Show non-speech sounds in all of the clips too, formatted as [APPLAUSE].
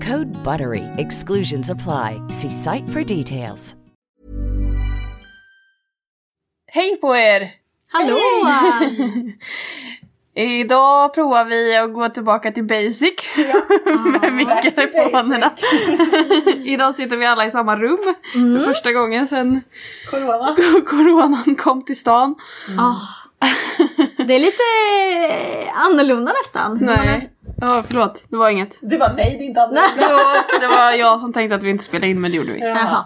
Code BUTTERY. Exclusions apply. See site for details. Hej på er! Hallå! [LAUGHS] Idag provar vi att gå tillbaka till basic [LAUGHS] med mikrofonerna. [LAUGHS] Idag sitter vi alla i samma rum för första gången sedan Corona. coronan kom till stan. Ah. Det är lite annorlunda nästan. Nej, ja förlåt, det var inget. Du bara nej det är inte annorlunda. Jo, [LAUGHS] det var jag som tänkte att vi inte spelade in men det gjorde vi. Jaha.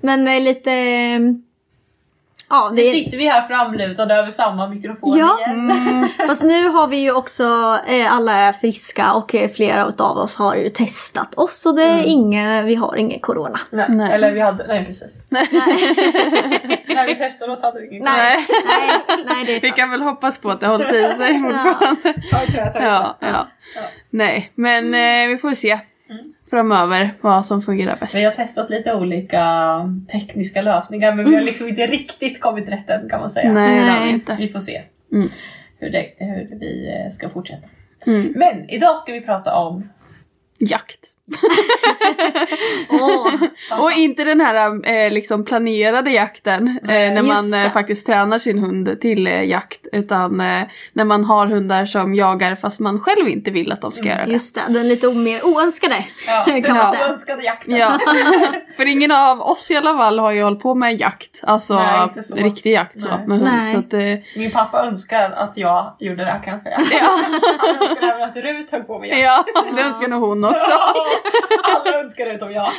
Men eh, lite... Ja, Nu det sitter vi här framlutade över samma mikrofon Ja. igen. [LAUGHS] Fast nu har vi ju också, eh, alla är friska och eh, flera av oss har ju testat oss så det är ingen, vi har ingen corona. Nej. Nej. Eller vi hade, nej precis. [LAUGHS] När vi testade oss hade vi ingen Nej, nej, nej det är [LAUGHS] Vi kan väl hoppas på att det hållit i sig fortfarande. Ja, Ja, ja. Nej, men eh, vi får se framöver vad som fungerar bäst. Vi har testat lite olika tekniska lösningar men vi har liksom inte riktigt kommit rätt än kan man säga. Nej, det har vi inte. Vi får se Mm. hur, det, hur vi eh, ska fortsätta. Mm. Men idag ska vi prata om Jakt. Åh, [LAUGHS] Och inte den här eh, liksom planerade jakten eh, när just man eh, faktiskt tränar sin hund till eh, jakt. Utan eh, när man har hundar som jagar fast man själv inte vill att de ska göra det. just det, den lite mer oönskade. ja, [LAUGHS] Kan den man säga. önskade jakten. Ja, [LAUGHS] för ingen av oss i alla fall har ju hållit på med jakt. Alltså Nej, inte så. riktig jakt så, Nej. med hund. Nej. Så att, eh, Min pappa önskar att jag gjorde det här kan jag säga. ja, Han önskar även att Rut höll på med jakt. ja, det önskar nog hon också. [LAUGHS] Alla önskar det utom jag.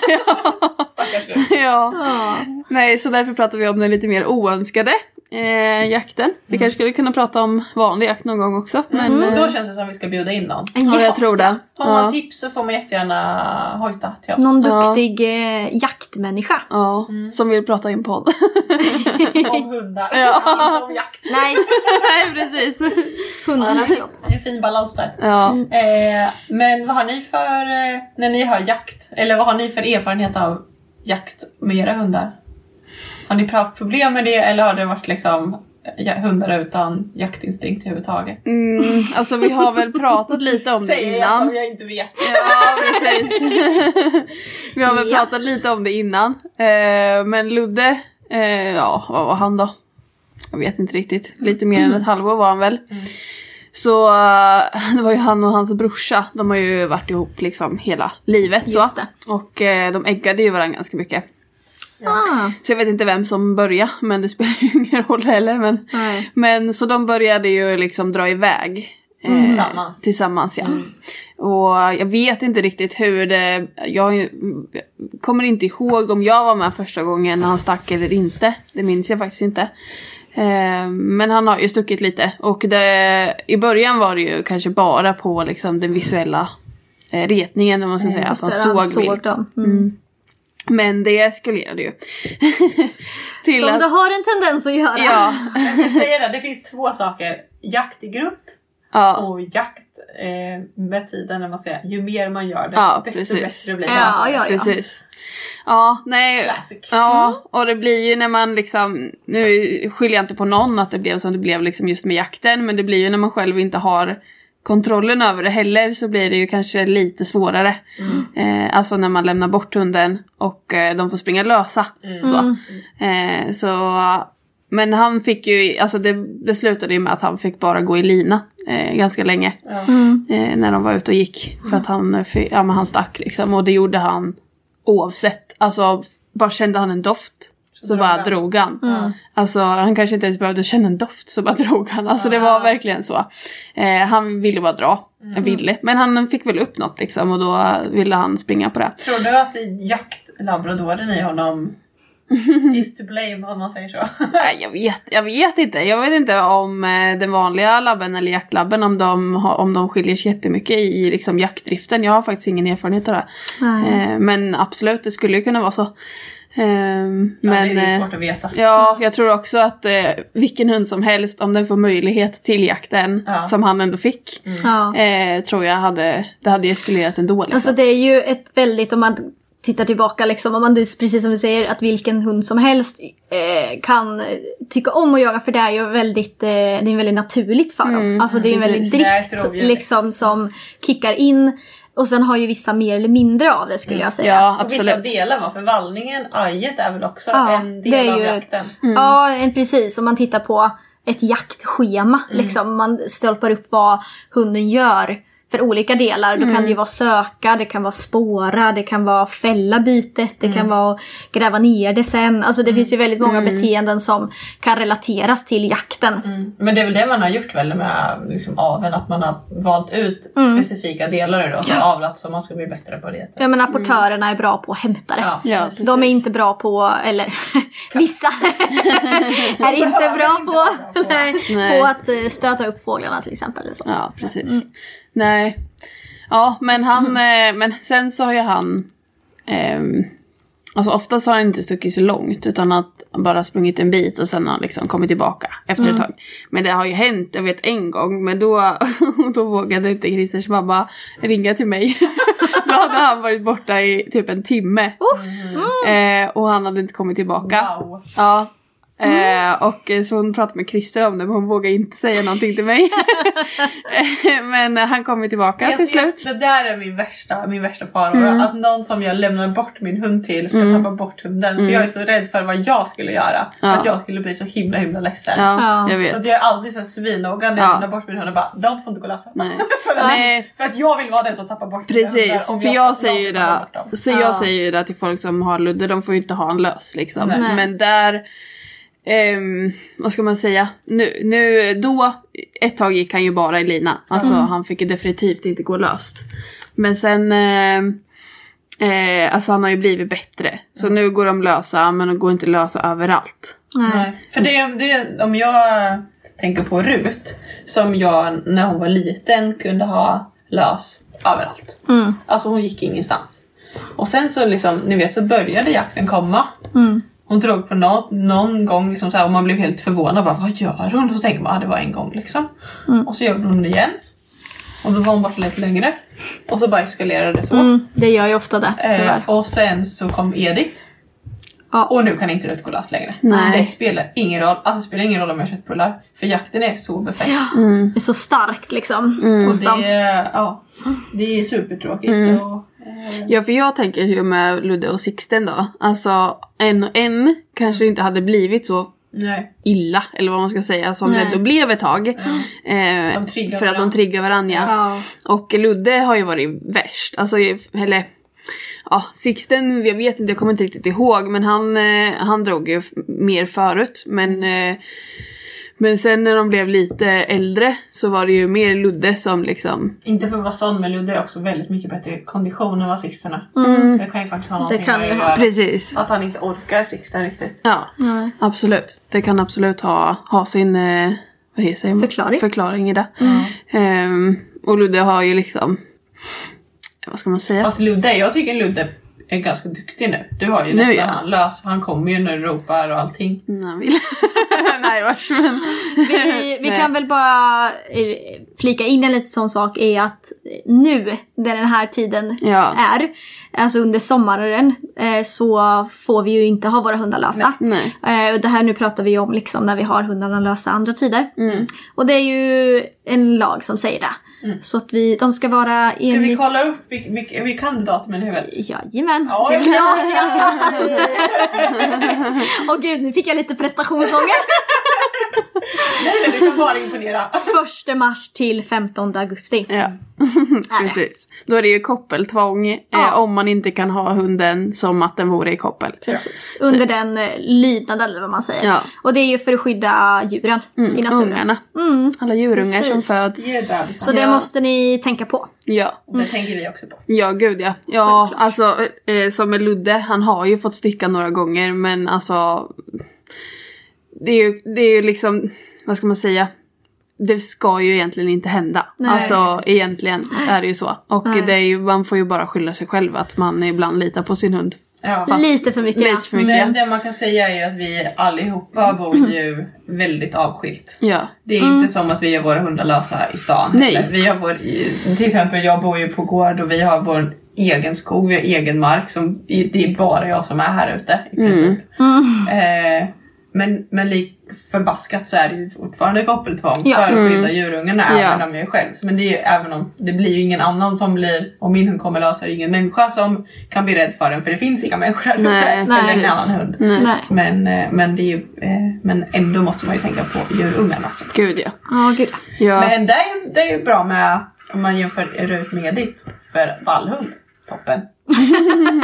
Stackars Rut. Ja. Ja. Nej, så därför pratar vi om den lite mer oönskade eh, jakten. Mm. Vi kanske skulle kunna prata om vanlig jakt någon gång också. Men, eh, Då känns det som vi ska bjuda in någon. En ja, jag gäst, tror det. Har man Ja. tips så får man jättegärna hojta till oss. Någon Ja. duktig eh, jaktmänniska. Ja, som vill prata i en podd. [LAUGHS] Om hundar, Ja. inte om jakt. Nej, [LAUGHS] Nej, precis. hundarnas jobb. Det är en fin balans där. Ja. Eh, men vad har ni för, eh, när ni hör jakt, eller vad har ni för erfarenhet av jakt med era hundar? Har ni haft problem med det eller har det varit liksom hundar utan jaktinstinkt överhuvudtaget? Mm, alltså vi har väl pratat lite om det Säger jag som innan. jag inte vet. Ja, precis. [LAUGHS] vi har väl Ja. pratat lite om det innan. Eh, men Ludde, eh, ja vad var han då? Jag vet inte riktigt. Lite mer än ett halvår var han väl. Så eh, det var ju han och hans brorsa. De har ju varit ihop liksom hela livet. Så. Just det. Och de äggade ju varandra ganska mycket. Ah, Så jag vet inte vem som började men det spelar ju [LAUGHS] ingen roll heller. Men, nej. men så de började ju liksom dra iväg. eh, Tillsammans. Tillsammans ja. Och jag vet inte riktigt hur det, jag kommer inte ihåg om jag var med första gången när han stack eller inte. Det minns jag faktiskt inte. Eh, Men han har ju stuckit lite och det, i början var det ju kanske bara på liksom den visuella eh, retningen om man ska säga. Att han såg, han såg vilt. dem. Mm. [LAUGHS] Men det eskalerade ju. [LAUGHS] Till Som att- du har en tendens att göra. Ja, [LAUGHS] Jag säga det, det finns två saker. Jakt i grupp ja, och jakt eh, med tiden när man säger ju mer man gör det Ja, desto precis. bättre blir det. Ja, ja, ja. Precis. Ja, nej. Classic. Ja, och det blir ju när man liksom, nu skyller jag inte på någon att det blev som det blev liksom just med jakten, men det blir ju när man själv inte har kontrollen över det heller så blir det ju kanske lite svårare. Eh, alltså när man lämnar bort hunden och eh, de får springa lösa. Så. Eh, så, men han fick ju, alltså det, det slutade ju med att han fick bara gå i lina eh, ganska länge. Eh, när de var ute och gick. För att han, eh, ja, men han stack liksom. Och det gjorde han oavsett. Alltså bara kände han en doft. Så, drog bara han. drog han. Alltså han kanske inte ens behövde känna en doft så bara [LAUGHS] drog han. Alltså det var verkligen så. Eh, han ville bara dra. Han ville. Men han fick väl upp något liksom och då ville han springa på det. Tror du att jaktlabradoren i honom [LAUGHS] is to blame om man säger så? [LAUGHS] Nej, jag vet, jag vet inte. Jag vet inte om eh, den vanliga labben eller jaktlabben om de, om de skiljer sig jättemycket i, i liksom jaktdriften. Jag har faktiskt ingen erfarenhet av det. Nej. Eh, men absolut, det skulle ju kunna vara så. Eh, Men, men, det är eh, svårt att veta. Ja, jag tror också att eh, vilken hund som helst, om den får möjlighet till jakten, Ja. som han ändå fick, Ja. eh, tror jag hade, det hade eskalerat ändå. Liksom. Alltså det är ju ett väldigt, om man tittar tillbaka liksom, om man du, precis som du säger, att vilken hund som helst eh, kan tycka om att göra för det är ju väldigt, eh, det är väldigt naturligt för dem. Alltså det är en väldigt drift rovdjur. liksom som kickar in. Och sen har ju vissa mer eller mindre av det skulle jag säga. ja, Och vissa absolut. delar va? För vallningen, ajet är väl också Ja, en det del är av ju- jakten? Ja, en, precis. Om man tittar på ett jaktschema, liksom, man stolpar upp vad hunden gör för olika delar. Då kan det ju vara söka, det kan vara spåra, det kan vara fälla bytet, det kan vara gräva ner det sen. Alltså det finns ju väldigt många beteenden som kan relateras till jakten. Men det är väl det man har gjort väl med liksom, aveln, att man har valt ut Mm. specifika delar då, och avlat så man ska bli bättre på det. Jag menar portörerna är bra på att hämta det. Ja. Ja. De [LAUGHS] [LAUGHS] [LAUGHS] är inte bra på, eller vissa är inte bra på, Nej. på att eh, stöta upp fåglarna till exempel. Så. Ja, precis. Nej. Ja, men han, eh, men sen så har ju han, ehm, alltså oftast har han inte stuckit så långt utan att han bara sprungit en bit och sen har han liksom kommit tillbaka efter ett tag. Men det har ju hänt, jag vet en gång, men då, [LAUGHS] då vågade inte Christers mamma ringa till mig. [LAUGHS] då hade han varit borta i typ en timme. Eh, och han hade inte kommit tillbaka. Wow. Ja. Eh, och så hon pratade med Christer om det men hon vågade inte säga någonting till mig. [LAUGHS] [LAUGHS] Men eh, han kom ju tillbaka Jag- till slut. Det där är min värsta, min värsta farhåga. Mm. Att någon som jag lämnar bort min hund till ska tappa bort hunden. För jag är så rädd för vad jag skulle göra. Mm. Ja. Att jag skulle bli så himla himla ledsen. Ja, Ja. jag vet. Så att jag är alltid så svinnoga när jag Ja. lämnar bort min hund och bara de får inte gå lösa. Nej. [LAUGHS] för, att, Nej. för att jag vill vara den som tappar bort mina hundar Precis, för jag ska- säger ju det, så Ja. jag säger ju det till folk som har Ludde, de får ju inte ha en lös liksom. Nej. Men där, ehm, vad ska man säga, nu, nu, då, ett tag gick han ju bara i lina. Alltså han fick ju definitivt inte gå löst. Men sen, ehm, eh, alltså han har ju blivit bättre. Så nu går de lösa, men de går inte lösa överallt. Nej. Nej. För det, det, om jag tänker på Rut, som jag när hon var liten kunde ha lös överallt. Mm. Alltså hon gick ingenstans. Och sen så liksom, ni vet så började jakten komma. Mm. Hon drog på någon, någon gång liksom så här, och man blev helt förvånad. Bara, Vad gör hon? Och så tänker man att ah, det var en gång liksom. Mm. Och så gör hon det igen. Och då var hon borta lite längre. Och så bara eskalerade det så. Mm, det gör ju ofta det, tyvärr. Eh, och sen så kom Edith. Ja. Och nu kan inte Rut gå lös längre. Nej. Det spelar ingen roll. Alltså det spelar ingen roll om jag har köttbullar. För jakten är så befäst. Det är så starkt liksom Och hos dem. det, är- ja, det är supertråkigt. Mm. Och, eh, Ja för jag tänker ju med Ludde och Sixten då. Alltså en och en kanske inte hade blivit så nej. illa, eller vad man ska säga, som Nej. det ändå blev ett tag. Eh, De triggar för att de varandra. triggar varandra. Ja. Och Ludde har ju varit värst. Alltså, eller ja, Sixten, jag vet inte, jag kommer inte riktigt ihåg, men han, eh, han drog ju mer förut. Men, eh, men sen när de blev lite äldre så var det ju mer Ludde som liksom... Inte för att vara sån men Ludde är också väldigt mycket bättre kondition än vad Sixten är. Mm. Det kan ju faktiskt ha någonting kan med det att ha. göra. Precis. Att han inte orkar Sixten riktigt. Ja, Nej. absolut. Det kan absolut ha, ha sin eh, vad heter det? Förklaring. förklaring i det. Ehm, och Ludde har ju liksom... Vad ska man säga? Fast Ludde, jag tycker Ludde är ganska duktig nu. Du har ju Nu, nästan ja. han lös. Han kommer ju när du ropar och allting. Nej, vill. [LAUGHS] Nej vars men. Vi, vi Nej. kan väl bara eh, flika in en liten sån sak är att nu, där den här tiden Ja. är, alltså under sommaren, eh, så får vi ju inte ha våra hundar lösa. Nej. Eh, och det här nu pratar vi om liksom när vi har hundarna lösa andra tider. Mm. Och det är ju en lag som säger det. Så att vi, de ska vara Ska vi enligt... kolla upp, vi, vi, vi kan datumen i huvudet? Jajamän! Ja, det är jag klart! Åh gud, nu fick jag lite prestationsångest! [LAUGHS] Nej, nej, du kan bara imponera. 1 mars till 15 augusti. Ja, [LAUGHS] det. precis. Då är det ju koppeltvång eh, Ja. om man inte kan ha hunden som att den vore i koppel. Precis. Under den eh, lydnaden eller vad man säger. Ja. Och det är ju för att skydda djuren i Mm, naturen. ungarna. Mm. Alla djurungar som Precis. föds. Ge bebisar. Så det Ja. måste ni tänka på. Ja. Det tänker vi också på. Ja, gud ja. Ja, alltså eh, som med Ludde, han har ju fått sticka några gånger men alltså det är ju, det är ju liksom, vad ska man säga? Det ska ju egentligen inte hända. Nej, alltså precis. egentligen är det ju så. Och Nej. det är ju, man får ju bara skylla sig själv att man ibland litar på sin hund. Ja. Lite för mycket. Lite för mycket. Men det man kan säga är ju att vi allihopa bor ju väldigt avskilt. Ja. Det är inte som att vi har våra hundar lösa i stan. Nej. Eller Vi har vår, till exempel jag bor ju på gård och vi har vår egen skog, vi har egen mark. Som, det är bara jag som är här ute i princip. Eh, men, men lik förbaskat så är det ju fortfarande koppeltvång Ja. för att skydda djurungarna Ja. även om jag är själv. Men det är ju även om det blir ju ingen annan som blir, om min hund kommer lösa är det ingen människa som kan bli rädd för den för det finns inga människor här Nej. Eller en precis. annan hund. Nej. Nej. Men, eh, men, det är ju, eh, men ändå måste man ju tänka på djurungarna. Så. Gud ja. Ja, gud. ja. Men det är, ju, det är ju bra med, om man jämför Rut med Edith, för vallhund, toppen. [LAUGHS]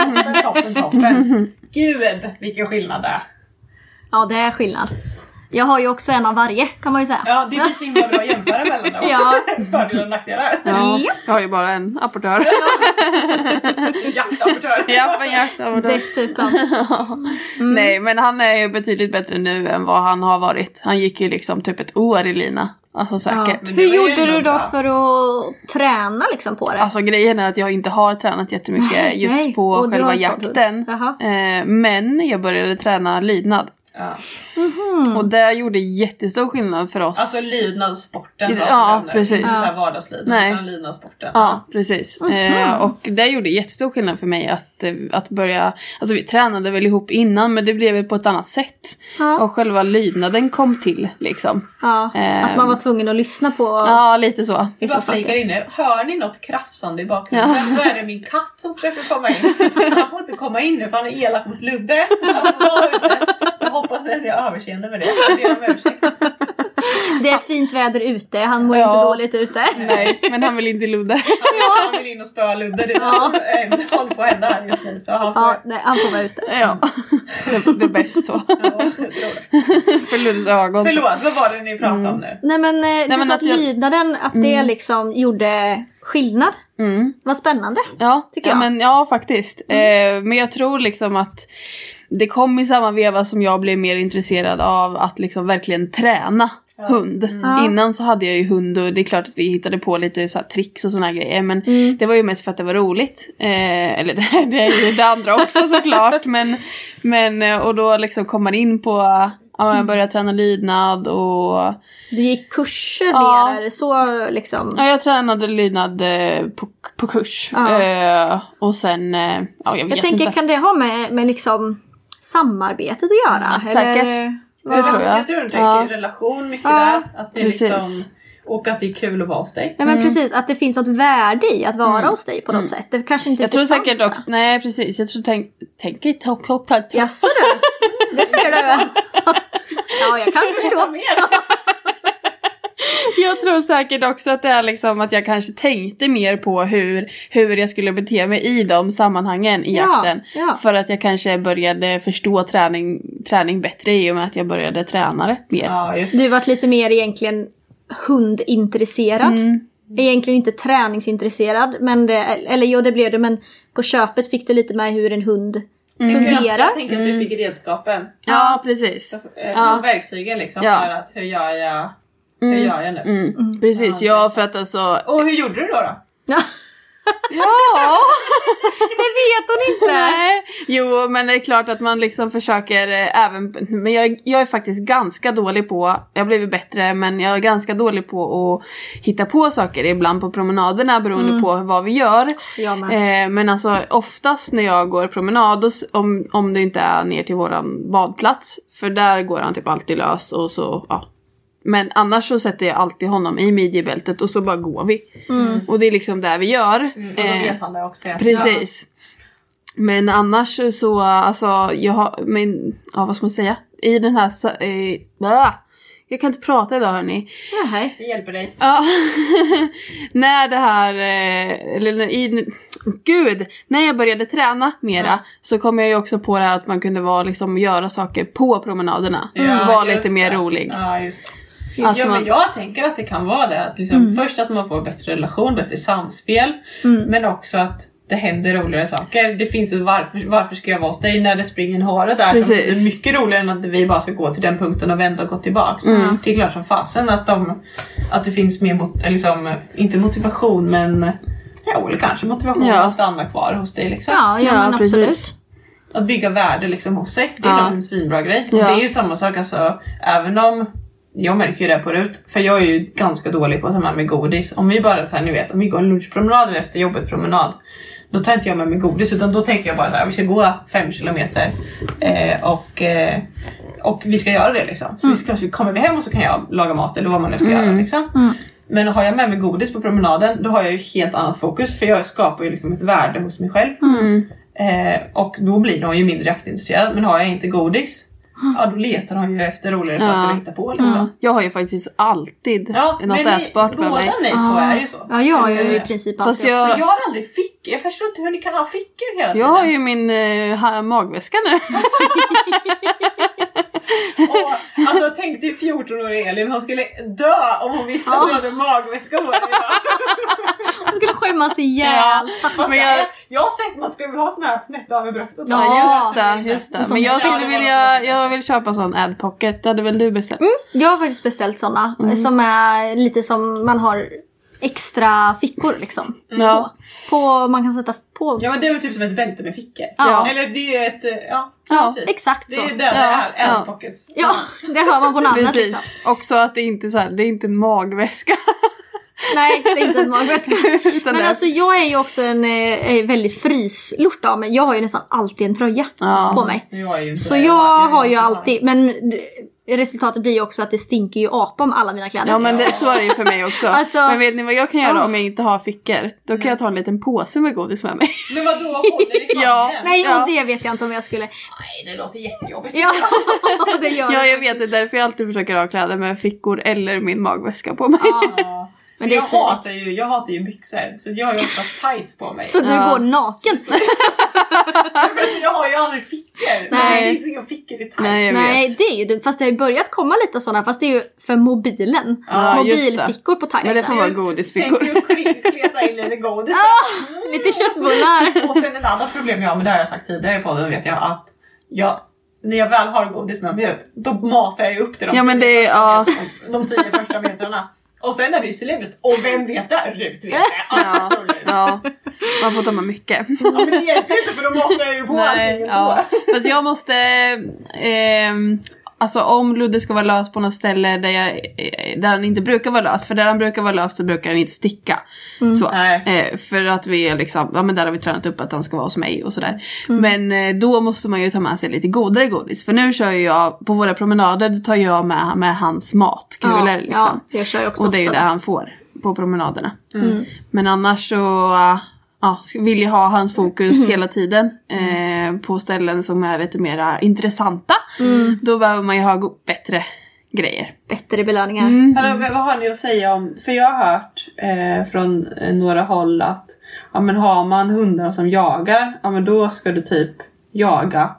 toppen, toppen, toppen. Gud vilken skillnad det är. Ja, det är skillnad. Jag har ju också en av varje kan man ju säga. Ja, det blir så himla bra att jämföra mellan dem. Ja. [LAUGHS] Fördelar och nackdelar. Ja, Ja. jag har ju bara en apportör. Jaktamatör. ja, [LAUGHS] en jaktapportör. Dessutom. [LAUGHS] Nej, men han är ju betydligt bättre nu än vad han har varit. Han gick ju liksom typ ett år i lina. Alltså Ja. säkert. Men det Hur gjorde du då bra. för att träna liksom på det? Alltså grejen är att jag inte har tränat jättemycket just Nej, på och själva jakten. Eh, men jag började träna lydnad. Ja. Och det gjorde jättestor skillnad för oss. Alltså lydnadssporten. Ja, om nu. precis. Inte vardagslydnad, Nej. utan lydnadssporten. Ja, precis. Eh, och det gjorde jättestor skillnad för mig att, eh, att börja, alltså vi tränade väl ihop innan men det blev väl på ett annat sätt. Ja. Och själva lydnaden kom till liksom. Ja, Ehm. att man var tvungen att lyssna på Ja, lite så. Vi vissa bara flikar saker. in nu. Hör ni något krafsande i bakgrunden? Då är det min katt som försöker komma in. Han får inte komma in nu för han är elak mot Ludde. [LAUGHS] hoppas att jag har överseende med det. Jag ber om ursäkt. Det är fint väder ute, han mår Ja. inte dåligt ute. Nej, men han vill inte ludda. Han vill in och spöa Ludde. Det är håller på att hända här just nu. Så han får... Ja, nej, han får vara ute. Ja, det, det är bäst så. Ja, det. För Luddes ögon. Förlåt, vad var det ni pratade om nu? Nej men eh, du men sa att att jag- lydnaden, att det liksom gjorde skillnad. Mm. Vad spännande. Ja, Tycker ja, jag. Mm. Men, ja faktiskt. Eh, men jag tror liksom att det kom i samma veva som jag blev mer intresserad av att liksom verkligen träna hund. Ja. Innan så hade jag ju hund och det är klart att vi hittade på lite så tricks och såna här grejer. Men Mm. det var ju mest för att det var roligt. Eh, eller [LAUGHS] det, det är ju det andra också såklart. Men, men, eh, och då liksom kom man in på, ja, jag började träna lydnad och Du gick kurser Ja. mer, eller så liksom. Ja, jag tränade lydnad eh, på, på kurs. Ja. Eh, och sen, ja jag vet Jag tänker, inte. kan det ha med, med liksom samarbetet att göra? Ja, säkert. Eller, Det tror jag. Jag tror du tänker Ja. relation mycket Ja, där. Att det är precis. liksom, och att det är kul att vara hos dig. Ja men precis, att det finns något värde i att vara hos dig på något sätt. Det kanske inte Mm. Jag tror säkert också, nej precis, jag tror tänk, tänk hopp. där. Jaså du? Det ser du? [LAUGHS] Ja, jag kan förstå. [LAUGHS] [LAUGHS] Jag tror säkert också att det är liksom att jag kanske tänkte mer på hur, hur jag skulle bete mig i de sammanhangen i Ja, jakten. ja. För att jag kanske började förstå träning, träning bättre i och med att jag började träna det mer. Ja. Du varit lite mer egentligen hundintresserad. Mm. Egentligen inte träningsintresserad. Men det, eller jo det blev det men på köpet fick du lite med hur en hund Mm. Jag, fungerar. jag tänker att du fick redskapen. Ja, precis. Så, eh, Ja. Verktygen liksom Ja. för att hur gör jag, hur gör jag nu? Mm. Precis, ja för att alltså Och hur gjorde du då? då? Ja. [LAUGHS] [LAUGHS] Det vet hon inte! Nej. Jo, men det är klart att man liksom försöker eh, även... Men jag, jag är faktiskt ganska dålig på... Jag har blivit bättre, men jag är ganska dålig på att hitta på saker ibland på promenaderna beroende på vad vi gör. Eh, men alltså oftast när jag går promenad, om, om det inte är ner till våran badplats, för där går han typ alltid lös och så, ja. Men annars så sätter jag alltid honom i midjebältet och så bara går vi. Och det är liksom det vi gör. Mm, och då Eh, vet han det också. Precis. Men annars så, alltså, jag har, men, ja vad ska man säga? I den här, eh, blah. jag kan inte prata idag hörni. Nej. Det hjälper dig. Ja, [LAUGHS] när det här, eh, eller i, gud, när jag började träna mera så kom jag ju också på det här att man kunde vara, liksom, göra saker på promenaderna. Ja, vara lite mer det. rolig. Ja, just det. Alltså, ja, men jag tänker att det kan vara det. Att liksom, Först att man får bättre relation, bättre samspel. Men också att det händer roligare saker. Det finns ett varför, varför ska jag vara hos dig när det springer en hare där? Precis. Som är mycket roligare än att vi bara ska gå till den punkten och vända och gå tillbaks. Mm. Det är klart som fasen att, de, att det finns mer, mot, liksom, inte motivation men Ja, eller kanske motivation Ja. att stanna kvar hos dig liksom. Ja, ja, Ja, men precis. absolut. Att bygga värde liksom hos sig. Det är Ja. en svinbra grej. Och Ja. det är ju samma sak alltså, även om jag märker ju det på RUT, för jag är ju ganska dålig på att ta med mig godis. Om vi bara så här, ni vet, om vi går en lunchpromenad eller efter jobbet promenad. Då tar inte jag med mig godis utan då tänker jag bara så här, vi ska gå fem kilometer eh, och, eh, och vi ska göra det liksom. Så vi ska, så kommer vi hem och så kan jag laga mat eller vad man nu ska göra liksom. Men har jag med mig godis på promenaden då har jag ju helt annat fokus för jag skapar ju liksom ett värde hos mig själv. Mm. Eh, och då blir hon ju mindre jaktintresserad. Men har jag inte godis, ja då letar hon ju efter roligare Ja. saker att hitta på. Liksom. Jag har ju faktiskt alltid Ja, något men ätbart med båda mig. ni två är ju så. Ja, jag har ju Så- i princip Fast alltid jag- också. Jag har aldrig fickor. Jag förstår inte hur ni kan ha fickor hela tiden. Jag har ju min ha- magväska nu. [LAUGHS] Och, alltså tänk dig 14-åriga Elin, hon skulle dö om hon visste att hon hade magväska på idag. Jag skulle skämmas ihjäl. Ja. Men jag- jag har sett man väl ha sån här snett över bröstet. Ja, just det, just det. Men jag Ja, skulle vilja, jag vill köpa sån adpocket. Det hade väl du beställt? Jag har faktiskt beställt såna som är lite som man har extra fickor liksom. Ja. På, man kan sätta på. Ja men det är väl typ som ett bälte med fickor. Ja. Eller det är ett, eh, ja, Ja, precis. Exakt Det så. är det det Ja, är, ja. ja. pockets. Ja, [LAUGHS] det hör man på namnet Precis. liksom. Också att det inte är så här, det är inte en magväska. [LAUGHS] Nej, det är inte en magväska. [LAUGHS] Men det- alltså jag är ju också en eh, väldigt fryslort av mig. Jag har ju nästan alltid en tröja Ja. på mig. Jag Så jag är har ju alltid, men resultatet blir ju också att det stinker ju apa om alla mina kläder. Ja men det, så är det ju för mig också. Alltså- men vet ni vad jag kan göra Ja. om jag inte har fickor? Då kan jag ta en liten påse med godis med mig. Men vadå, håller i? [LAUGHS] Ja. Nej, Ja. och det vet jag inte om jag skulle... Nej, det låter jättejobbigt. Ja, [LAUGHS] det gör Ja det. jag vet det, är därför jag alltid försöker ha kläder med fickor eller min magväska på mig. Ja. Men det är jag, smidigt. hatar ju, jag hatar ju byxor, så jag har ju oftast tights på mig. Så du Ja. går naken? Men jag har ju aldrig fickor. Nej. Det finns inga fickor i tights. Nej jag Nej, det är ju dumt. Fast det har ju börjat komma lite sådana, fast det är ju för mobilen. Ja, just det. Mobilfickor på Men det tightsen. får vara Tänk godisfickor. dig att kle- kleta in lite godis. Lite köttbullar. [LAUGHS] Och sen ett annat problem jag har, men det har jag sagt tidigare på podden vet jag att jag när jag väl har godis med mig ut, då matar jag ju upp det de, Ja, men det är- första ja. metrarna, de tio första metrarna. Och sen är det ju slut. Och vem vet det? Rut vet det. Ja, ja, man får med mycket. Ja, men det hjälper inte för då matar ju på Nej, allting. ja. Fast jag måste... ehm, alltså om Ludde ska vara lös på något ställe där, jag, där han inte brukar vara lös. För där han brukar vara lös så brukar han inte sticka. Så, Nej. eh, för att vi är liksom, ja men där har vi tränat upp att han ska vara hos mig och sådär. Men eh, då måste man ju ta med sig lite godare godis. För nu kör ju jag, på våra promenader, då tar jag med, med hans matkulor Ja, liksom. ja, jag kör också och det är ju det han får på promenaderna. Mm. Men annars så uh, ja, jag ha hans fokus Mm. hela tiden eh, på ställen som är lite mer intressanta. Mm. Då behöver man ju ha bättre grejer. Bättre belöningar. Mm. Hallå, vad har ni att säga om, för jag har hört eh, från eh, några håll att ja, men har man hundar som jagar, ja men då ska du typ jaga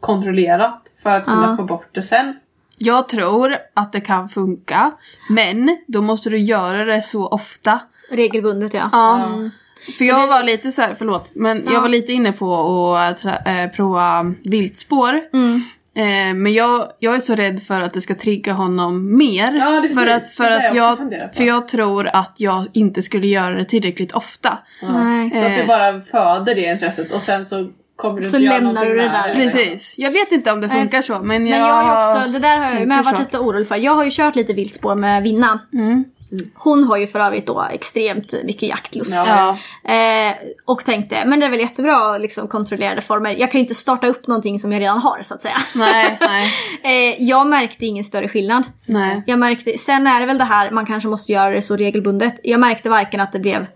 kontrollerat för att kunna Ja. få bort det sen. Jag tror att det kan funka. Men då måste du göra det så ofta. Regelbundet ja. Ja. Mm. För jag var lite så här, förlåt, men jag var lite inne på att eh, prova viltspår. Mm. Eh, men jag, jag är så rädd för att det ska trigga honom mer. Ja, för precis. att, för att jag jag, för jag tror att jag inte skulle göra det tillräckligt ofta. Nej. Så att du Eh. bara föder det intresset och sen så kommer du Så inte lämnar du det där. Precis. Jag vet inte om det Nej, funkar så men jag... Men jag har också, det där har jag tänker med varit lite orolig för. Jag har ju kört lite viltspår med Vinna. Mm. Hon har ju för övrigt då extremt mycket jaktlust. Ja. Eh, och tänkte, men det är väl jättebra liksom, kontrollerade former. Jag kan ju inte starta upp någonting som jag redan har så att säga. Nej, nej, [LAUGHS] Eh, jag märkte ingen större skillnad. nej. Jag märkte, sen är det väl det här, man kanske måste göra det så regelbundet. Jag märkte varken att det blev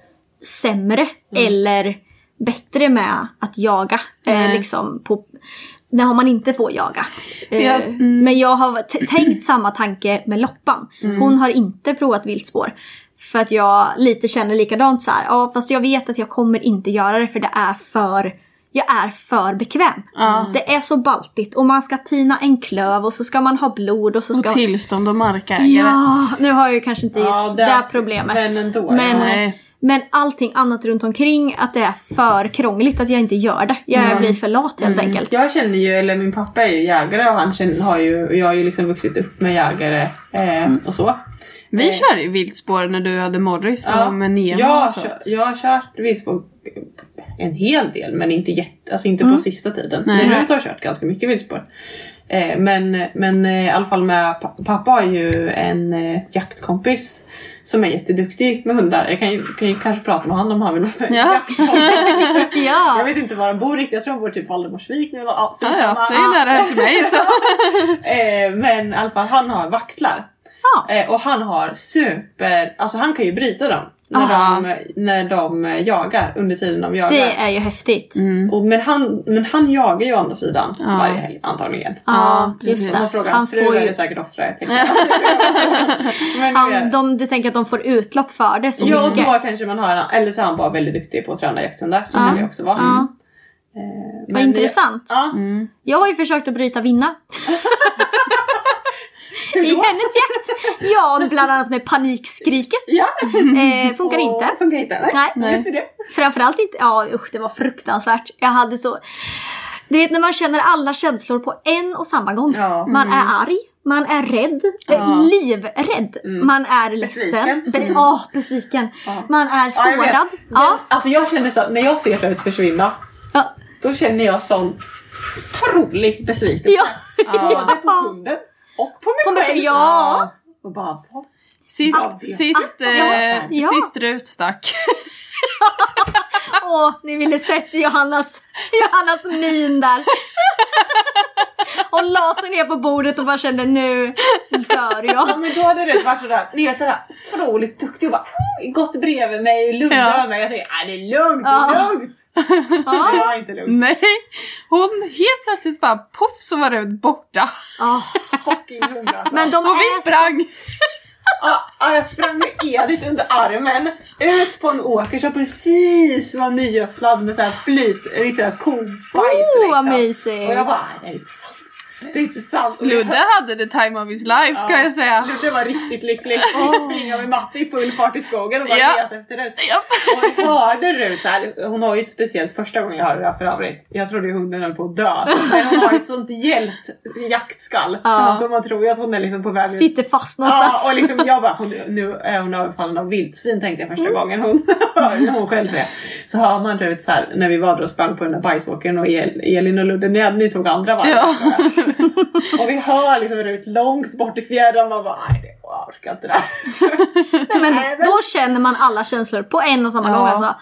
sämre eller bättre med att jaga. Eh, liksom på, när man inte får jaga. Eh, Ja, mm. Men jag har tänkt samma tanke med Loppan. Mm. Hon har inte provat viltspår. För att jag lite känner likadant så här. Ja fast jag vet att jag kommer inte göra det för det är för jag är för bekväm. Ja. Det är så baltigt och man ska tina en klöv och så ska man ha blod och så ska Och tillstånd och markägare. Ja, nu har jag ju kanske inte just Ja, det, det problemet. men ändå, men, Nej. Men allting annat runt omkring, att det är för krångligt att jag inte gör det. Jag Mm. blir för lat helt enkelt. Jag känner ju, eller min pappa är ju jägare och han känner, har ju, jag har ju liksom vuxit upp med jägare eh, och så. Vi Eh. körde ju viltspår när du hade Morris och med Nemo jag, och så. kör, jag har kört viltspår en hel del men inte jätte, alltså inte Mm. på sista tiden. Nej. Men har kört ganska mycket viltspår. Eh, men, men eh, i alla fall med pa- pappa har ju en eh, jaktkompis som är jätteduktig med hundar. Jag kan ju, kan ju kanske prata med honom om han vill vara med. Ja. [LAUGHS] Ja. Jag vet inte var han bor riktigt, jag tror han bor typ Valdemarsvik nu. Ja, Ja, ja, det är nära här till mig så. [LAUGHS] Eh, men i alla fall han har vaktlar. Ja. Eh, och han har super, alltså han kan ju bryta dem. När, Aha. de, när de eh, jagar, under tiden de jagar. Det är ju häftigt. Mm. Och, men, han, men han jagar ju å andra sidan Ja. varje helg antagligen. Ja, Ja, just det. Han frågar Han fru får är ju, [LAUGHS] det säkert men, han, eh, de, du tänker att de får utlopp för det så Ja, mycket? då kanske man har eller så är han bara väldigt duktig på att träna jakthundar. Så Ja. kan det också vara. Ja. Eh, Vad men- intressant. Ja. Mm. Jag har ju försökt att bryta Vinna. [LAUGHS] I hennes jakt. Ja, bland annat med panikskriket. Ja. Eh, funkar Åh, inte. Funkar inte? Nej. Nej. Nej. Det? Framförallt inte, ja usch det var fruktansvärt. Jag hade så... Du vet när man känner alla känslor på en och samma gång. Ja. Man är arg, man är rädd, Ja. eh, livrädd, man är ledsen, Besviken. be- ja, besviken, Ja. man är sårad. Ja, Alltså jag känner så att när jag ser Rut försvinna, då känner jag sån otrolig besvikelse. ja. Både på hunden och på mig På mig själv. själv, ja. Och bara, vad? Sist, Ja, det- sist, ja, eh, ja. sist Rut stack. Åh, ni ville sett Johannas, Johannas min där. Hon la sig ner på bordet och bara kände nu dör Ja jag. men då hade Rut varit sådär, ni är sådär otroligt duktig och bara gått bredvid mig, lugnt Ja. mig. Jag tänkte, nej det är lugnt, det Ja. är lugnt. Ja. jag är inte lugnt. Nej, hon helt plötsligt bara poff så var Rut borta. Ah, Fucking hund alltså. Men de Och vi sprang. Ja, ja, jag sprang med Edith under armen ut på en åker som precis var nygödslad med så här flyt, här kobajs Oh, liksom. mysigt. Och jag bara, nej, det är inte sant. Det är inte sant. Ludde hade the time of his life Ja. kan jag säga. Ludde var riktigt lycklig. Jag springa med Matte i full fart i skogen och bara Ja. leta efter Rut. Japp. Och jag hörde Rut så här, hon har ju ett speciellt första gången jag hörde det här för övrigt. Jag trodde ju hunden höll på att dö. Men hon har ett sånt hjält jaktskall. Ja. Så man tror ju att hon är liksom på väg ut. sitter fast någonstans. Ja, och liksom jag bara, hon, nu är hon överfallen av vildsvin tänkte jag första Mm. gången hon, [LAUGHS] hon själv det. Så hör man Rut så här, när vi var där och sprang på den där bajsåkern och El, Elin och Ludde, ni, ni tog andra varvet. Ja. Jag. Och vi hör liksom Rut långt bort i fjärran man bara, nej det jag orkar inte det här. [LAUGHS] Nej, men Nej, men- då känner man alla känslor på en och samma Ja. gång. Alltså.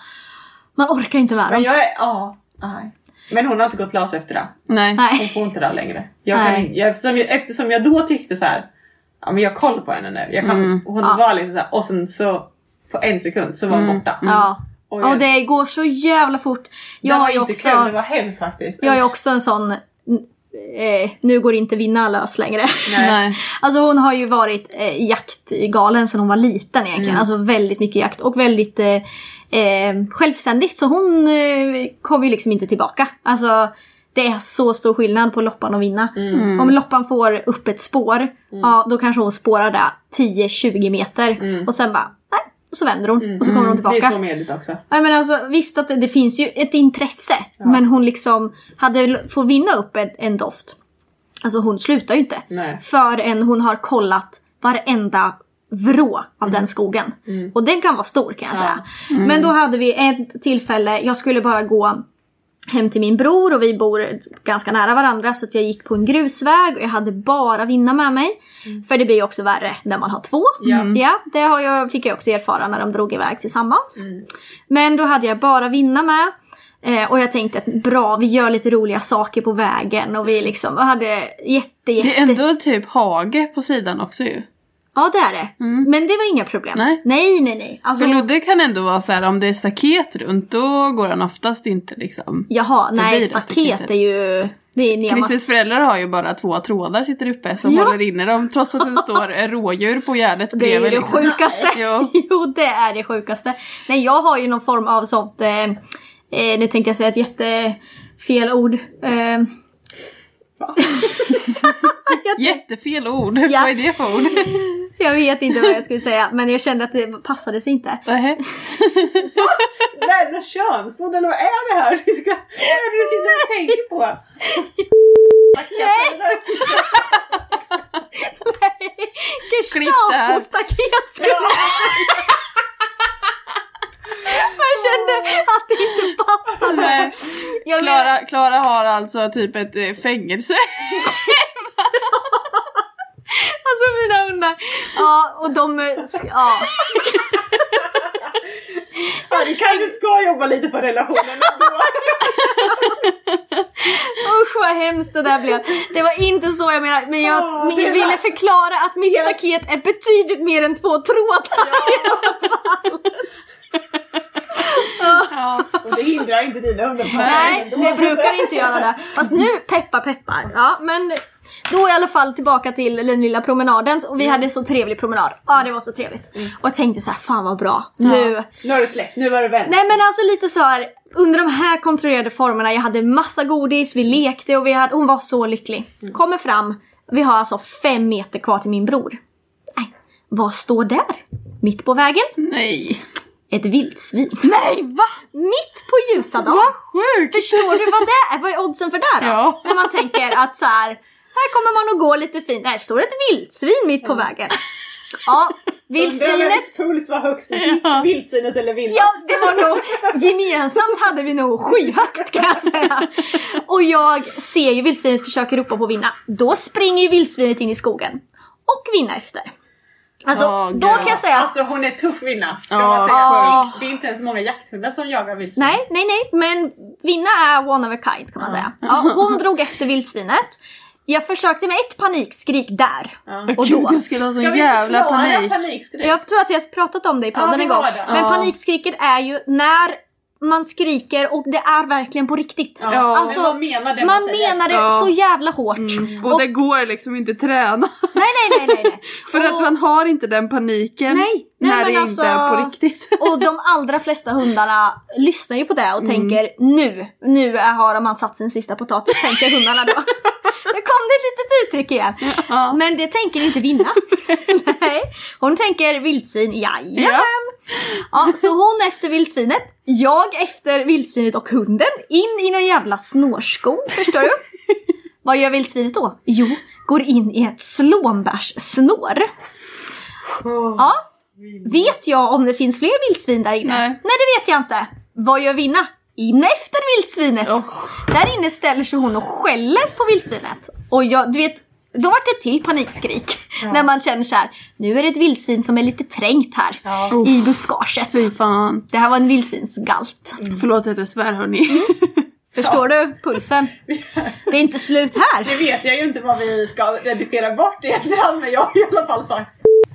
Man orkar inte med Men dem. jag är, ja, nej. Men hon har inte gått las efter det. Nej. Hon får inte det längre. Jag kan, jag, eftersom, jag, eftersom jag då tyckte så här. Ja men jag har koll på henne nu. Jag kan, Mm. Hon Ja. var liksom så här, och sen så på en sekund så var hon Mm. borta. Ja. Och Och det går så jävla fort. Jag det var har ju inte också, kul, det var hemskt faktiskt. jag är också en sån, eh, nu går inte vinna lös längre. Nej. [LAUGHS] Alltså hon har ju varit eh, jaktgalen sedan hon var liten egentligen. Mm. Alltså väldigt mycket jakt och väldigt eh, eh, självständig. Så hon eh, kommer ju liksom inte tillbaka. Alltså det är så stor skillnad på loppan och vinna. Mm. Om loppan får upp ett spår, ja då kanske hon spårar där 10-20 meter. Och sen bara. Och så vänder hon och så kommer hon Mm. Det är tillbaka. så medligt också. Nej men alltså visst att det, det finns ju ett intresse. Men hon liksom hade får vinna upp en, en doft. Alltså hon slutar ju inte. Nej. Förrän hon har kollat varenda vrå av den skogen. Och den kan vara stor kan jag säga. Men då hade vi ett tillfälle, jag skulle bara gå hem till min bror och vi bor ganska nära varandra så att jag gick på en grusväg och jag hade bara vinna med mig. För det blir ju också värre när man har två. Ja. Ja, det har jag, fick jag också erfara när de drog iväg tillsammans. Men då hade jag bara vinna med. Eh, och jag tänkte att bra, vi gör lite roliga saker på vägen och vi liksom hade jätte, jätte... Det är ändå typ hage på sidan också ju. Ja det är det. Men det var inga problem. Nej. nej, nej. nej. Alltså, För Ludde kan ändå vara så här om det är staket runt då går han oftast inte liksom. Jaha, nej staket är ju... Christers föräldrar har ju bara två trådar sitter uppe som Ja. håller inne dem trots att det [LAUGHS] står rådjur på gärdet Det är ju bredvid. det liksom. sjukaste. Jo. [LAUGHS] jo, det är det sjukaste. Nej, jag har ju någon form av sånt... Eh, eh, nu tänkte jag säga ett jättefel ord. Eh, [LAUGHS] Jättefel ord. Ja. Vad är det för ord? Jag vet inte vad jag skulle säga, men jag kände att det passade sig inte. Nähä. [LAUGHS] Vad är det för könsord eller vad är det här? Vi ska, vad är det du sitter och tänker på? Nej! Här. Gestapo-staket skulle jag säga. Jag kände att det inte passade. Nej. Klara, Klara har alltså typ ett eh, fängelse. [LAUGHS] Alltså mina hundar. Ja, och de... Ja. Ja, vi kanske ska jobba lite på relationen ändå. Usch vad hemskt det där blev. Det var inte så jag menade, men jag, Ja, jag är ville det. förklara att mitt Se. staket är betydligt mer än två trådar i alla fall. Ja. Och det hindrar inte dina hundar Nej, det brukar inte göra det. Fast nu, peppar peppar. Ja, men då i alla fall tillbaka till den lilla promenaden och vi hade så trevlig promenad. Ja, det var så trevligt. Och jag tänkte så här, fan vad bra. Nu, Nu har du släppt, nu var det vänt. Nej men alltså lite så här under de här kontrollerade formerna, jag hade massa godis, vi lekte och vi hade, hon var så lycklig. Kommer fram, vi har alltså fem meter kvar till min bror. Nej, vad står där? Mitt på vägen? Nej. Ett vildsvin. Nej va? Mitt på ljusa dagen. Vad sjukt! Förstår du vad det är? Vad är oddsen för det då? Ja. När man tänker att så här, här kommer man att gå lite fint. Där står ett vildsvin mitt på vägen. Ja, vildsvinet Troligt var högst Ja. vildsvinet eller vildas. Ja, det var nog gemensamt hade vi nog skyhögt kan jag säga. Och jag ser ju vildsvinet försöker ropa på vinna. Då springer ju vildsvinet in i skogen. Och vinna efter. Alltså, Åh, då kan jag säga Alltså hon är tuff vinna, ska Ja, man säga. ja. Det är inte ens många jakthundar som jagar vildsvin. Nej, nej, nej, men Vinna är one of a kind kan man säga. Ja, hon drog efter vildsvinet. Jag försökte med ett panikskrik där. Och Gud, då. jag skulle ha sån Ska vi jävla förklara panik. panikskrik? Jag tror att vi har pratat om det i podden Ja, vi en gång. har det. Men Ja. panikskriket är ju när man skriker och det är verkligen på riktigt. Ja, Ja. Alltså, men man menar det man, Man säger. menar det Ja. så jävla hårt. Mm, och Och- det går liksom inte träna. Nej, nej, nej, nej. nej. [LAUGHS] För att Och- man har inte den paniken Nej, nej, när men det alltså- inte är på riktigt. [LAUGHS] Och de allra flesta hundarna lyssnar ju på det och tänker nu, nu är- har man satt sin sista potatis, tänker hundarna då. [LAUGHS] Kom det ett litet uttryck igen. Ja. Men det tänker inte vinna. [LAUGHS] Nej, hon tänker vildsvin, jajamän. Ja. Ja, så hon efter vildsvinet, jag efter vildsvinet och hunden, in i någon jävla snårskog, förstår du? [LAUGHS] Vad gör vildsvinet då? Jo, går in i ett slånbärssnår. Ja, vet jag om det finns fler vildsvin där inne? Nej. Nej, det vet jag inte. Vad gör Vinna? In efter vildsvinet. Oh. Där inne ställer sig hon och skäller på vildsvinet. Och jag, du vet, då vart det ett till panikskrik. När man känner så här: nu är det ett vildsvin som är lite trängt här i buskaget. Fy fan. Det här var en vildsvinsgalt. Förlåt att jag svär hörni. [LAUGHS] Förstår du pulsen? Det är inte slut här. Det vet jag ju inte vad vi ska redigera bort i efterhand men jag har i alla fall sagt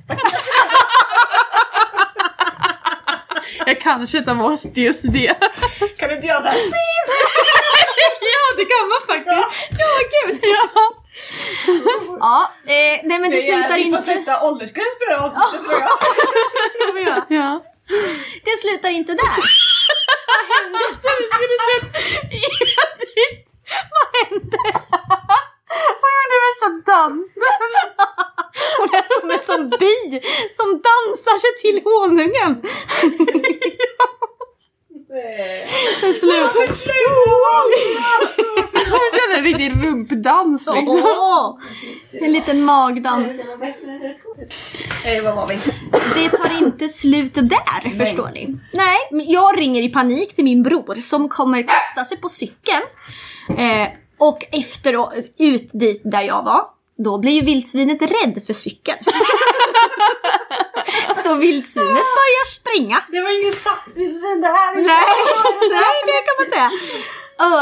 [LAUGHS] Jag kanske tar bort just det. Kan du inte göra såhär [LAUGHS] ja det kan man faktiskt. Ja, gud. Ja. Ja, eh, nej men det slutar Vi får inte. sätta åldersgräns på det här avsnittet tror jag. [LAUGHS] ja. Det slutar inte där. Jag trodde du skulle sett Edith. Vad hände? Hon gjorde värsta dansen. Hon är som en sån bi som dansar sig till honungen. Det slutar. Hon körde en riktig rumpdans liksom. Åh! En liten magdans. Eh, vad var vi? Det tar inte slut där, förstår ni. Nej, men jag ringer i panik till min bror som kommer kasta sig på cykeln. Eh, och efter ut dit där jag var, då blir ju vildsvinet rädd för cykeln. Så vildsvinet börjar springa. Det var ingen stadsvildsvin det här. Nej, [LAUGHS] nej, det kan man säga.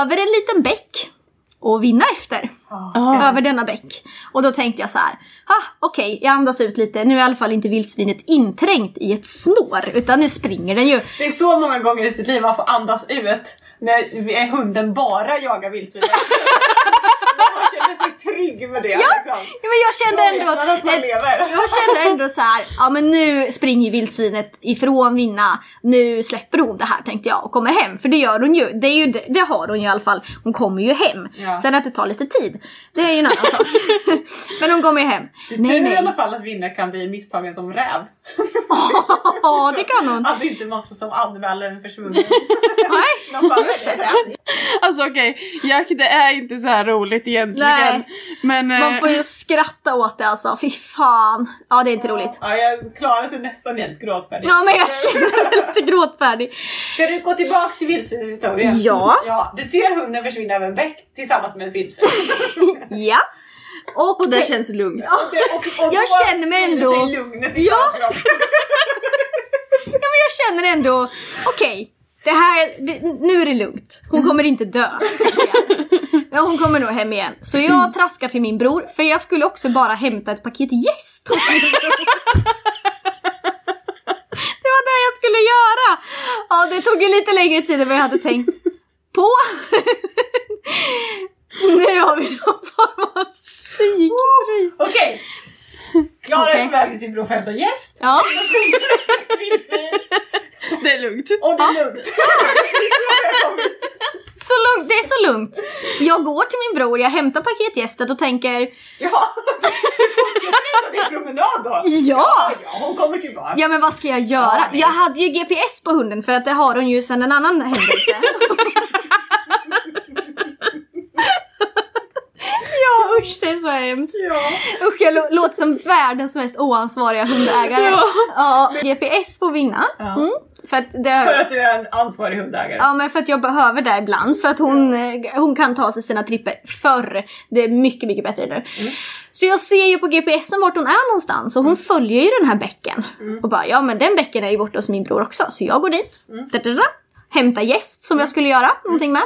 Över en liten bäck och vinna efter. Ah. Över denna bäck. Och då tänkte jag så här. Ah, Okej, jag andas ut lite. Nu är i alla fall inte vildsvinet inträngt i ett snår. Utan nu springer den ju. Det är så många gånger i sitt liv man får andas ut när hunden bara jagar vildsvin. [LAUGHS] [LAUGHS] man känner sig trygg med det. Ja, liksom. ja men jag kände ändå... man att man lever. [LAUGHS] Jag kände ändå så här, ja men nu springer vildsvinet ifrån Vinna, nu släpper hon det här tänkte jag och kommer hem. För det gör hon ju, det, är ju, det har hon ju i alla fall, hon kommer ju hem. Ja. Sen att det tar lite tid, det är ju en annan sak. [LAUGHS] men hon kommer ju hem. Det är Nej i alla fall att Vinna kan bli misstagen som räv. ja det kan hon. Att det inte är massa som anmäler en försvunnen. Nej, just det. Alltså okej, jakt det är inte så här roligt egentligen. Nej. Men eh, Man får ju skratta åt det alltså, fy fan. Ja det är inte roligt. Ja, jag klarar sig nästan helt gråtfärdig. Ja men jag känner mig lite gråtfärdig. Ska du gå tillbaks till vildsvinshistorien? Ja. ja. Du ser hunden försvinna över en bäck tillsammans med ett vildsvin. [LAUGHS] Ja. Och, och det det- känns lugnt. Och det- och, och Jag känner mig ändå- sig lugnet i Ja. [LAUGHS] ja. Men jag känner ändå, okej, det här, det, nu är det lugnt. Hon kommer inte dö. [LAUGHS] jag. Ja, hon kommer nog hem igen. Så jag traskar till min bror, för jag skulle också bara hämta ett paket jäst hos min bror. Det var det jag skulle göra! Ja, det tog ju lite längre tid än vad jag hade tänkt på. Nu har vi någon form av psykbryt. Okej. Klara Okej. är på väg till bror för att hämta gäst. Ja. Det är lugnt. Och det är lugnt. [LAUGHS] Det är så lugnt, det är så lugnt. Jag går till min bror, jag hämtar paketgästet och tänker Ja, [LAUGHS] du fortsätter din promenad då. Ja! ja, hon kommer tillbaka. Ja men vad ska jag göra? Ja, jag hade ju GPS på hunden för att det har hon ju sedan en annan händelse. [LAUGHS] ja usch det är så hemskt. Ja. Usch jag lå- låter som världens mest oansvariga hundägare. Ja. Ja, GPS på vinna. Ja. Mm, för att det För att du är en ansvarig hundägare. Ja men för att jag behöver det ibland för att hon, hon kan ta sig sina tripper förr. Det är mycket, mycket bättre nu. Så jag ser ju på GPSen vart hon är någonstans och hon följer ju den här bäcken. Och bara ja men den bäcken är ju borta hos min bror också så jag går dit. Da-da-da, hämtar gäst som jag skulle göra någonting med.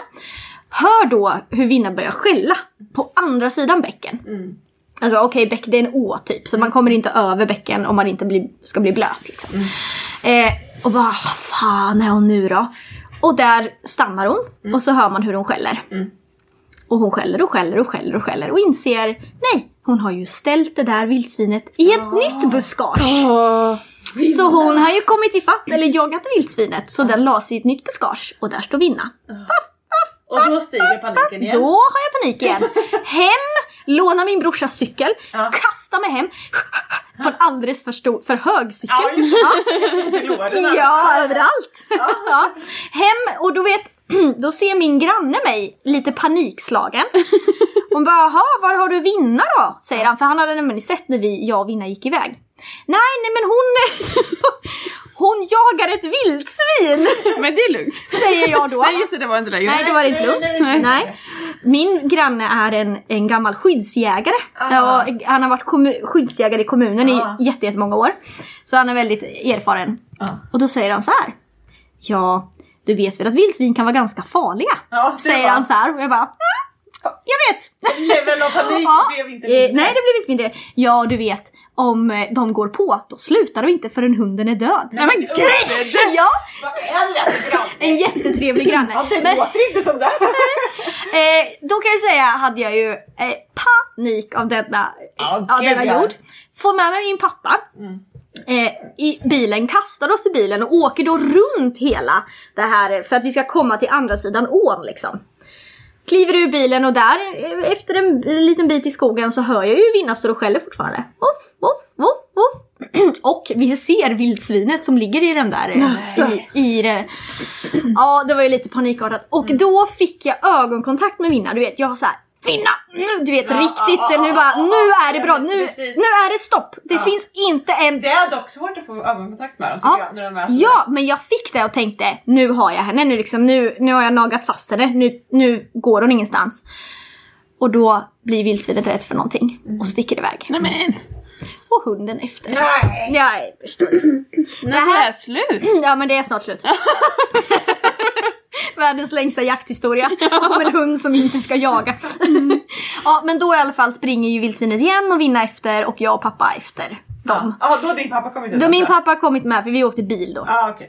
Hör då hur Vinna börjar skälla på andra sidan bäcken. Alltså okej, bäck det är en å typ, så man kommer inte över bäcken om man inte blir, ska bli blöt. Liksom. Eh, och bara, vad fan är hon nu då? Och där stannar hon och så hör man hur hon skäller. Och hon skäller och skäller och skäller och skäller och inser, nej, hon har ju ställt det där vildsvinet i ett nytt buskage. Åh, Så hon har ju kommit ifatt, eller jagat vildsvinet, så den la sig i ett nytt buskage och där står Vinna. Och då stiger paniken igen. Då har jag panik igen. [LAUGHS] Hem, låna min brorsas cykel, Ja. kasta mig hem [LAUGHS] på en alldeles för, stor, för hög cykel. Ja, just det. [LAUGHS] Ja, överallt. Ja. Hem och då vet, [CLEARS THROAT] då ser min granne mig lite panikslagen. [LAUGHS] Hon bara, jaha, var har du Vinna då? Säger han, för han hade nämligen sett när vi, jag och Vinna gick iväg. Nej, nej men hon, hon jagar ett vildsvin, [LAUGHS] Men det är lugnt. säger jag då. Nej just det, det var inte längre. Nej, det var inte lugnt. nej, Nej. Min granne är en, en gammal skyddsjägare. Ah. Han har varit skyddsjägare i kommunen Ah. i jätte- jättemånga år. Så han är väldigt erfaren. Ja. Och då säger han så här. Ja, du vet väl att vildsvin kan vara ganska farliga? Ja, säger var- han så här. Och jag bara, mm, jag vet. Level av panik [LAUGHS] Ja. blev inte Eh, mindre. nej, det blev inte mindre. Ja, du vet. Om eh, de går på, då slutar de inte förrän hunden är död. Nej men gud! [LAUGHS] Ja, Vad är det för granne? en jättetrevlig granne. Ja, det Men- låter inte som det. [LAUGHS] Eh, då kan jag säga hade jag ju eh, panik av denna, Ja, av gud, denna ja. jord. Får med mig min pappa eh, i bilen, kastar oss i bilen och åker då runt hela det här för att vi ska komma till andra sidan ån liksom. Kliver ur bilen och där efter en liten bit i skogen så hör jag ju Vinna står och skäller fortfarande. Voff, voff, voff, voff. [CLEARS THROAT] Och vi ser vildsvinet som ligger i den där eh, i, i det. Ja det var ju lite panikartat. Och då fick jag ögonkontakt med Vinna. Du vet jag så här Finna! Nu, Du vet Ja, riktigt ja, så nu bara, ja, nu är det bra, nu, precis. nu är det stopp! Det Ja. finns inte en... Det är dock svårt att få ögonkontakt med dem Ja. jag. När de är Ja, men jag fick det och tänkte nu har jag henne, nu, liksom, nu, nu har jag nagat fast henne, nu, nu går hon ingenstans. Och då blir vildsvinet rädd för någonting och sticker iväg. Nej men, Och hunden efter. Nej! Nej, förstår du. när är det här slut? Ja men det är snart slut. [LAUGHS] [LAUGHS] Världens längsta jakthistoria [LAUGHS] om en hund som inte ska jaga. [LAUGHS] ja men då i alla fall springer ju vildsvinet igen och vinner efter och jag och pappa efter dem. Ja, då har din pappa kommit ut Då min pappa har kommit med för vi åkte bil då. Ja, okej.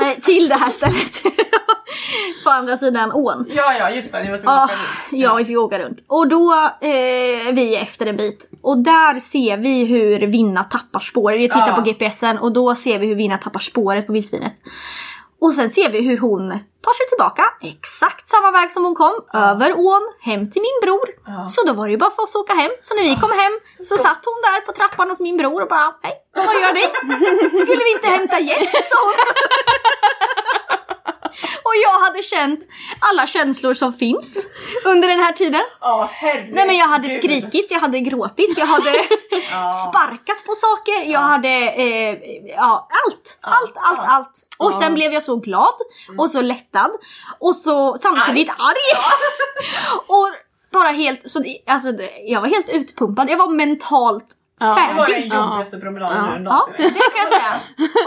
Eh, Till det här stället. På andra sidan ån. Ja, ja, just det. Ni var tvungna att åka runt. ja, vi fick åka runt. Och då eh, vi efter en bit. Och där ser vi hur Vinna tappar spåret. Vi tittar Ja. på GPSen och då ser vi hur Vinna tappar spåret på vildsvinet. Och sen ser vi hur hon tar sig tillbaka exakt samma väg som hon kom. Över ån, hem till min bror. Ja. Så då var det ju bara för oss att åka hem. Så när vi kom hem så satt hon där på trappan hos min bror och bara Hej, vad gör ni? [LAUGHS] Skulle vi inte hämta gäst? hon. [LAUGHS] Och jag hade känt alla känslor som finns under den här tiden. Herregud. Nej men jag hade skrikit, jag hade gråtit, jag hade [LAUGHS] sparkat på saker, jag hade eh, ja, allt, allt, allt, allt. Och sen blev jag så glad och så lättad och så samtidigt arg. [LAUGHS] och bara helt, så alltså jag var helt utpumpad, jag var mentalt Det var den färdig. jobbigaste promenaden Ja. du Ja, någonsin det kan jag säga.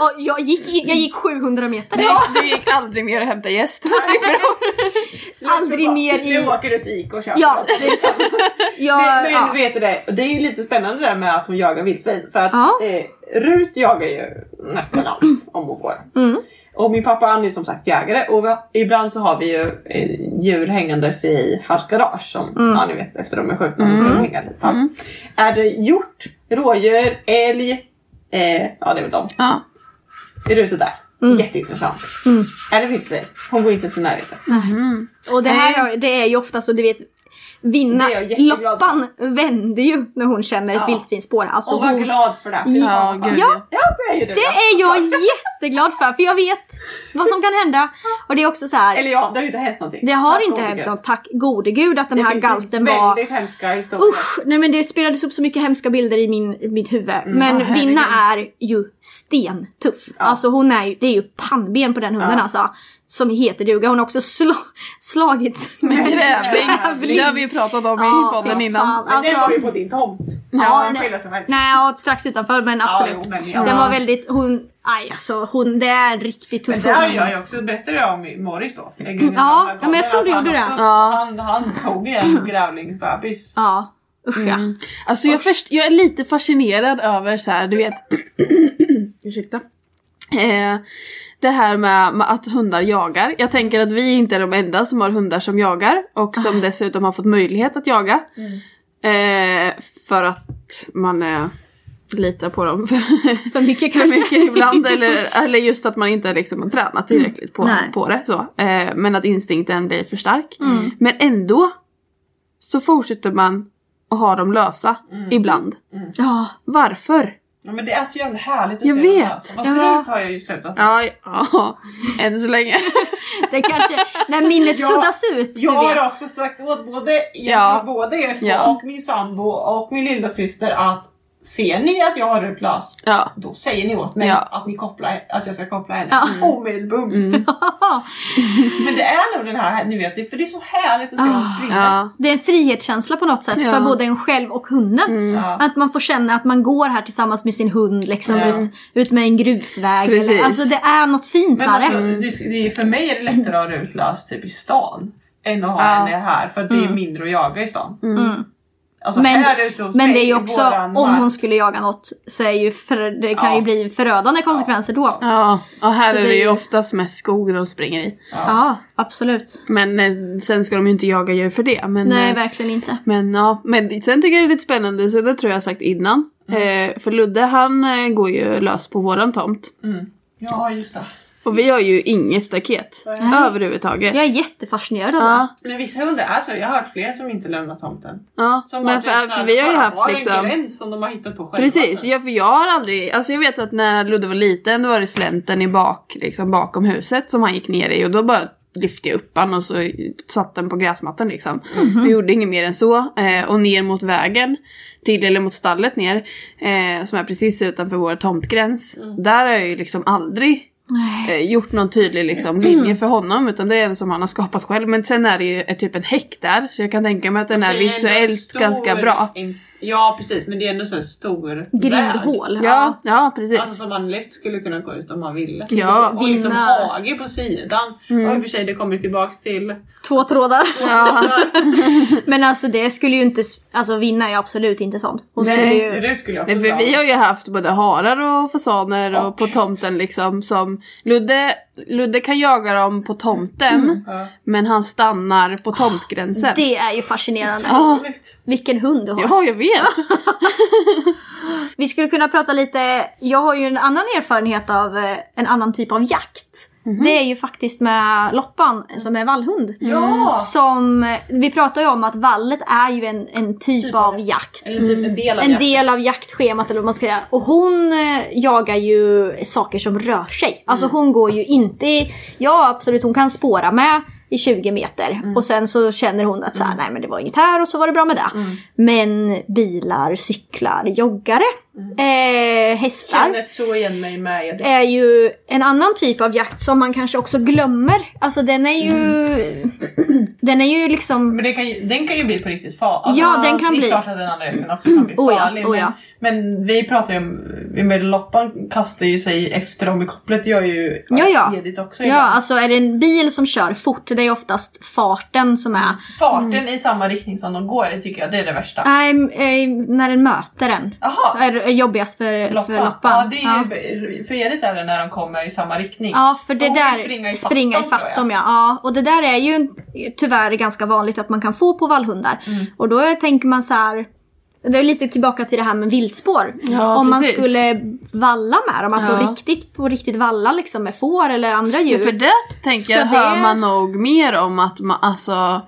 [LAUGHS] Och jag gick, jag gick 700 meter. Du, du gick aldrig mer och hämtade gäst hos din bror. aldrig mer i- Du åker ut till Ica och köper Ja, är sant. [LAUGHS] Men, Jag, men ja. vet du det, det är ju lite spännande det där med att hon jagar vildsvin. För att Ja. eh, Rut jagar ju nästan allt om hon får. Mm. Och min pappa han är som sagt jägare och vi ibland så har vi ju eh, djur hängandes i hans garage som, Mm. ja ni vet efter de är skjutna så ska hänga lite tag. Är det hjort, rådjur, älg, eh, ja det är väl de. Ja. Är Rut är där. Mm. Jätteintressant. Är det vildsvin? Hon går inte ens i närheten. Och det här det är ju ofta så du vet Vinna, Loppan vänder ju när hon känner ett Ja. vildsvinsspår. Alltså Och var hon, glad för det. Ja, gud, Ja, det är ju det. det är jag jätteglad för, för jag vet vad som kan hända. Och det är också så här. Eller ja, det har ju inte hänt någonting. det har Tack inte hänt Gud. något, tack gode gud att den Det här galten var... Väldigt hemska historier. Usch! Nej men det spelades upp så mycket hemska bilder i min, i mitt huvud. men ja. Vinna är ju stentuff. Alltså hon är ju, det är ju pannben på den hunden Ja. alltså. Som heter duga. Hon har också slå, slagits Men grävling, Grävling. det har vi ju pratat om i Ja, podden fy innan. fan. Men Alltså- det var ju på din tomt. Ja, Ja, nej. Nej, ja, strax utanför men absolut. jo, men ja. Den var väldigt, hon, aj alltså hon, det är riktigt tuff Men det har jag ju också, berättade jag om i Morris då. Jag Mm, ja, ja, men jag tror du gjorde det. Ja. Han, han tog en [LAUGHS] grävlingsbebis. Ja, usch ja. Mm. Alltså jag, först, jag är lite fascinerad över så här, du vet, [CLEARS THROAT] ursäkta. Eh, det här med, att hundar jagar. Jag tänker att vi inte är de enda som har hundar som jagar och som dessutom har fått möjlighet att jaga. Eh, för att man eh, litar på dem för, [LAUGHS] För mycket för mycket ibland. Eller, eller just att man inte liksom har tränat tillräckligt på, Nej. på det. Så. Eh, men att instinkten blir för stark. Mm. Men ändå så fortsätter man att ha dem lösa ibland. Ja, Varför? Ja, men det är så jävla härligt att Jag se vet. dem lösa. Vad Ja. Rut har jag ju slutat. Ja, ja, [LAUGHS] än så länge. [LAUGHS] det kanske, när minnet [LAUGHS] Ja, suddas ut, Jag har också sagt åt både, Ja. både er två Ja. och min sambo och min lilla syster att ser ni att jag har Rut lös, Ja. då säger ni åt mig Ja. att, ni kopplar, att jag ska koppla henne Ja. omedelbums. [LAUGHS] Men det är nog den här, ni vet, för det är så härligt att se dem springa. Ja. Det är en frihetskänsla på något sätt Ja. för både en själv och hunden. Ja. Att man får känna att man går här tillsammans med sin hund liksom Ja. ut, ut med en grusväg. Precis. Eller, alltså det är något fint med alltså, det. är, för mig är det lättare att ha Rut lös typ i stan än att ha Ja. henne här för att det är mindre att jaga i stan. Mm. Alltså Men- här ute hos Men mig det är ju också, om mark- hon skulle jaga något så är ju för, det kan Ja. ju bli förödande konsekvenser då. Ja, Ja, och här Så är det ju oftast mest skog de springer i. absolut. Men eh, sen ska de ju inte jaga djur för det. Men, Nej, eh, verkligen inte. men ja, men sen tycker jag det är lite spännande, så det tror jag har sagt innan. Eh, för Ludde han eh, går ju lös på våran tomt. Mm. Ja just det. Och vi har ju inget staket överhuvudtaget. Jag är jättefascinerad av det. Ja, Men vissa hundar är så, jag har hört fler som inte lämnar tomten. ja. Som men för, typ för vi har ju haft har liksom... en gräns som de har hittat på själva. Precis, så. ja, för jag har aldrig, alltså jag vet att när Ludde var liten då var det slänten i bak, liksom bakom huset som han gick ner i och då bara lyfte jag upp han och så satt den på gräsmattan liksom. Jag gjorde inget mer än så. Eh, och ner mot vägen, till eller mot stallet ner, eh, som är precis utanför vår tomtgräns. Där har jag ju liksom aldrig Nej. Eh, gjort någon tydlig liksom, linje för honom utan det är en som han har skapat själv. Men sen är det ju ett, typ en häck där så jag kan tänka mig att den är Det är visuellt stor- ganska bra. in- Ja precis, men det är ändå så en stor. Grindhål. Ja, ja precis. Alltså som man lätt skulle kunna gå ut om man ville. Ja. Och liksom Vinna. hage på sidan. Och i och för sig det kommer tillbaks till... Två trådar. [LAUGHS] Ja. [LAUGHS] Men alltså det skulle ju inte, alltså vinna är absolut inte sånt. Hon Nej. skulle ju, Det skulle jag Nej, för vi har ju haft både harar och fasaner och, Och på tomten liksom som Ludde, Ludde kan jaga dem på tomten Ja. men han stannar på tomtgränsen. det är ju fascinerande. Ja. Vilken hund du har. Ja, jag vet. [LAUGHS] [LAUGHS] Vi skulle kunna prata lite, jag har ju en annan erfarenhet av eh, en annan typ av jakt. Mhm. Det är ju faktiskt med Loppan som är vallhund. Ja! Som, vi pratar ju om att vallet är ju en, en typ, Typ av jakt. Eller typ en del av En jakten. del av jaktschemat eller vad man ska säga. Och hon eh, jagar ju saker som rör sig. Alltså hon går ju inte i, ja absolut hon kan spåra med i 20 meter. Och sen så känner hon att så här, nej men det var inget här och så var det bra med det. Men bilar, cyklar, joggare, eh, hästar Känner så igen mig med det. är ju en annan typ av jakt som man kanske också glömmer. Alltså den är ju... Den är ju liksom... Men det kan ju, den kan ju bli på riktigt farlig. Ja, den kan det är bli. klart att den andra jakten också kan bli Oh ja, farlig. oh ja. men, men vi pratar ju om, med Loppan kastar ju sig efter dem i kopplet. Det gör ju Ja, ja. Edith också Ja, ibland. alltså är det en bil som kör fort, det är oftast farten som är... Farten i samma riktning som de går, det tycker jag det är det värsta. Nej, eh, när den möter den. Jaha! Är, jobbigast för Loppan. för loppan. Ja, det är ju, för Edith är det när de kommer i samma riktning. Ja, för det hon där... springa i springa fatt fatt dem ja. ja. Och det där är ju tyvärr ganska vanligt att man kan få på vallhundar. Mm. Och då tänker man så här. Det är lite tillbaka till det här med viltspår. Ja, Om man precis. skulle valla med dem, alltså Ja. riktigt på riktigt valla liksom med får eller andra djur. Ja, för det tänker jag hör det- man nog mer om att man, alltså,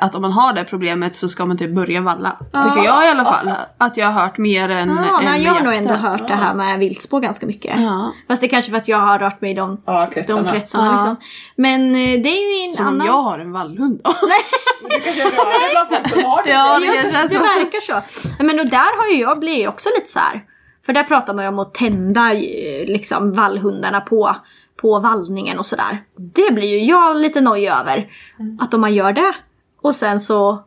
att om man har det problemet så ska man typ börja valla. Tycker jag i alla fall. Att jag har hört mer än, Ja, än nej, jag har nog ändå hört det här med viltspår ganska mycket. Ja. Fast det är kanske för att jag har rört mig i de, de kretsarna. kretsarna. Ja. Liksom. Men eh, det är ju en Som om annan... jag har en vallhund då. [LAUGHS] Du kanske rör alla folk som har det. Ja, det Ja, kanske är det så. verkar så. Men och där har ju jag blivit också lite så här. För där pratar man ju om att tända eh, liksom vallhundarna på, på vallningen och sådär. Det blir ju jag lite nojig över. Att om man gör det och sen så,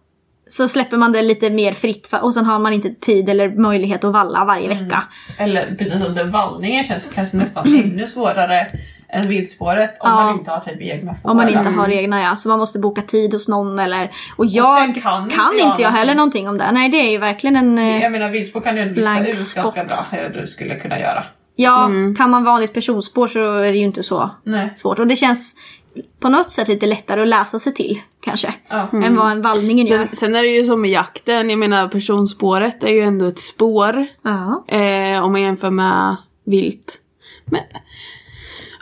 så släpper man det lite mer fritt för, och sen har man inte tid eller möjlighet att valla varje vecka. Eller precis som den vallningen känns kanske nästan ännu [CLEARS THROAT] svårare än viltspåret om Ja. man inte har typ egna får. Om man inte har egna ja, så man måste boka tid hos någon eller... Och jag kan kan, inte jag inte jag heller någonting om det. Nej det är ju verkligen en... eh, Jag menar viltspår kan du ändå lista ut spot. ganska bra hur du skulle kunna göra. Ja, kan man vanligt personspår så är det ju inte så Nej. svårt. Och det känns på något sätt lite lättare att läsa sig till kanske. Ja. Än vad en vallningen gör. Sen, sen är det ju som med jakten, jag menar personspåret är ju ändå ett spår. Ja. Eh, om man jämför med vilt. Men,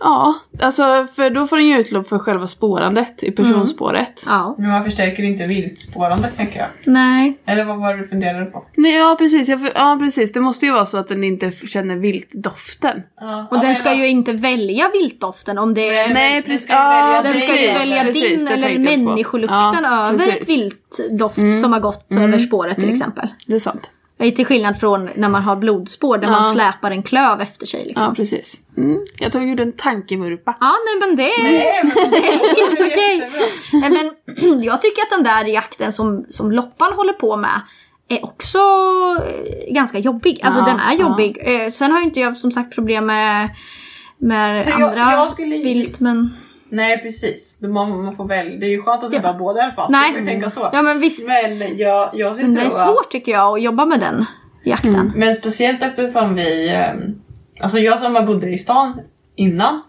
ja, alltså för då får den ju utlopp för själva spårandet i personspåret. ja. Men man förstärker inte viltspårandet tänker jag. Nej. Eller vad var det du funderade på? Nej, ja precis, jag, ja precis. Det måste ju vara så att den inte känner viltdoften. Ja. Och Ja, den ska vad- ju inte välja viltdoften om det är... Nej, Nej, den precis. ska ju Ja, välja Den ska ju Precis, välja precis, din det eller jag människolukten Ja, över precis. ett viltdoft som har gått över spåret till exempel. Det är sant. Till skillnad från när man har blodspår där Ja. man släpar en klöv efter sig. Liksom. Ja, precis. Mm. Jag tog ju en tankevurpa. Ja, nej men det är... Nej, men det [LAUGHS] är helt okej. men [CLEARS THROAT] jag tycker att den där jakten som, som Loppan håller på med är också eh, ganska jobbig. Alltså Ja, den är ja. jobbig. Eh, Sen har ju inte jag som sagt problem med, med Så jag- andra jag skulle- vilt men... Nej precis, man, man får väl. Det är ju skönt att du Ja. inte har båda i alla fall. Nej. Jag tänka så. Ja men visst. Men jag, jag skulle det är svårt tycker jag att jobba med den jakten. Att, men speciellt eftersom vi... ehm, Alltså jag som bodde i stan innan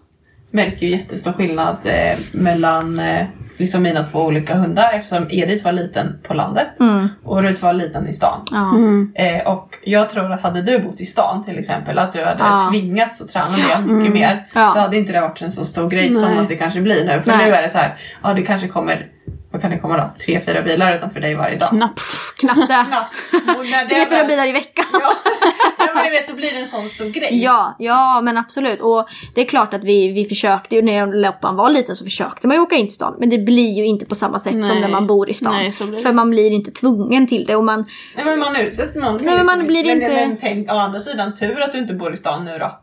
märker ju jättestor skillnad eh, mellan eh, liksom mina två olika hundar eftersom Edith var liten på landet Mm. och Ruth var liten i stan. Mm. Eh, och jag tror att hade du bott i stan till exempel, att du hade Ja. tvingats att träna det mycket mer. Ja. Då hade inte det varit en så stor grej som Nej. att det kanske blir nu. För Nej. nu är det så här, ja det kanske kommer vad kan det komma då? Tre, fyra bilar utanför dig varje dag. Knappt. Knappt det. Tre, fyra bilar i veckan. Ja, [LAUGHS] ja men du vet då blir det en sån stor grej. Ja, ja men absolut. Och det är klart att vi, vi försökte ju, när Loppan var liten så försökte man ju åka in till stan. Men det blir ju inte på samma sätt som Nej. när man bor i stan. Nej. För man blir inte tvungen till det. Och man, Nej men man utsätts man Nej, men man blir men, inte- Men tänk å andra sidan tur att du inte bor i stan nu då.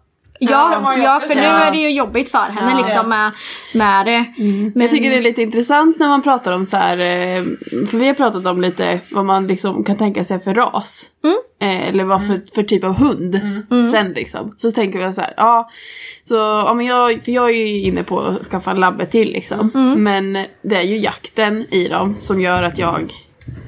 Ja, ja för nu är det ju jobbigt för henne Ja. liksom med, med det. Men jag tycker det är lite intressant när man pratar om så här, eh, för vi har pratat om lite vad man liksom kan tänka sig för ras. Eh, Eller vad för, för typ av hund. Sen liksom. Så tänker vi så här, ja. Så, ja men jag, för jag är ju inne på att skaffa en labbe till liksom. Men det är ju jakten i dem som gör att jag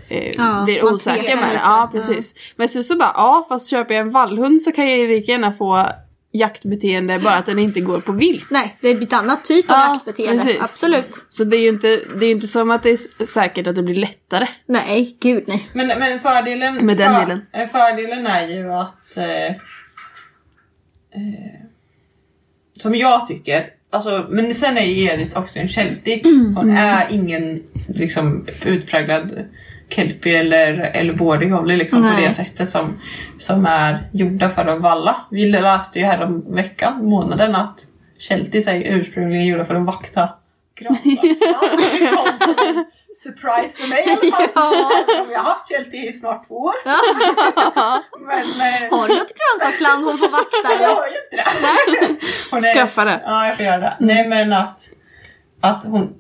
eh, Ja, blir osäker med det. Ja precis. Men så, så bara, ja fast köper jag en vallhund så kan jag ju lika gärna få jaktbeteende bara att den inte går på vilt. Nej, det är ett annat typ av Ja, jaktbeteende. precis. Absolut. Så det är ju inte, det är inte som att det är säkert att det blir lättare. Nej, gud nej. Men, men fördelen, Med den för, delen. eh, fördelen är ju att eh, eh, som jag tycker, alltså, men sen är ju Edith också en keltig. Mm. Hon är ingen liksom utpräglad kelpie eller, eller border collie liksom på Nej. det sättet som, som är gjorda för att valla. Vi läste ju här om veckan, månaden, att keltis är ursprungligen gjorda för att vakta en [LAUGHS] Surprise för mig i alla fall. Jag har haft keltie i snart två år. Men, eh, Har du ett grönsaksland hon får vakta jag har ju inte det. Skaffa det. Ja, jag får göra det. Nej, men att, att hon...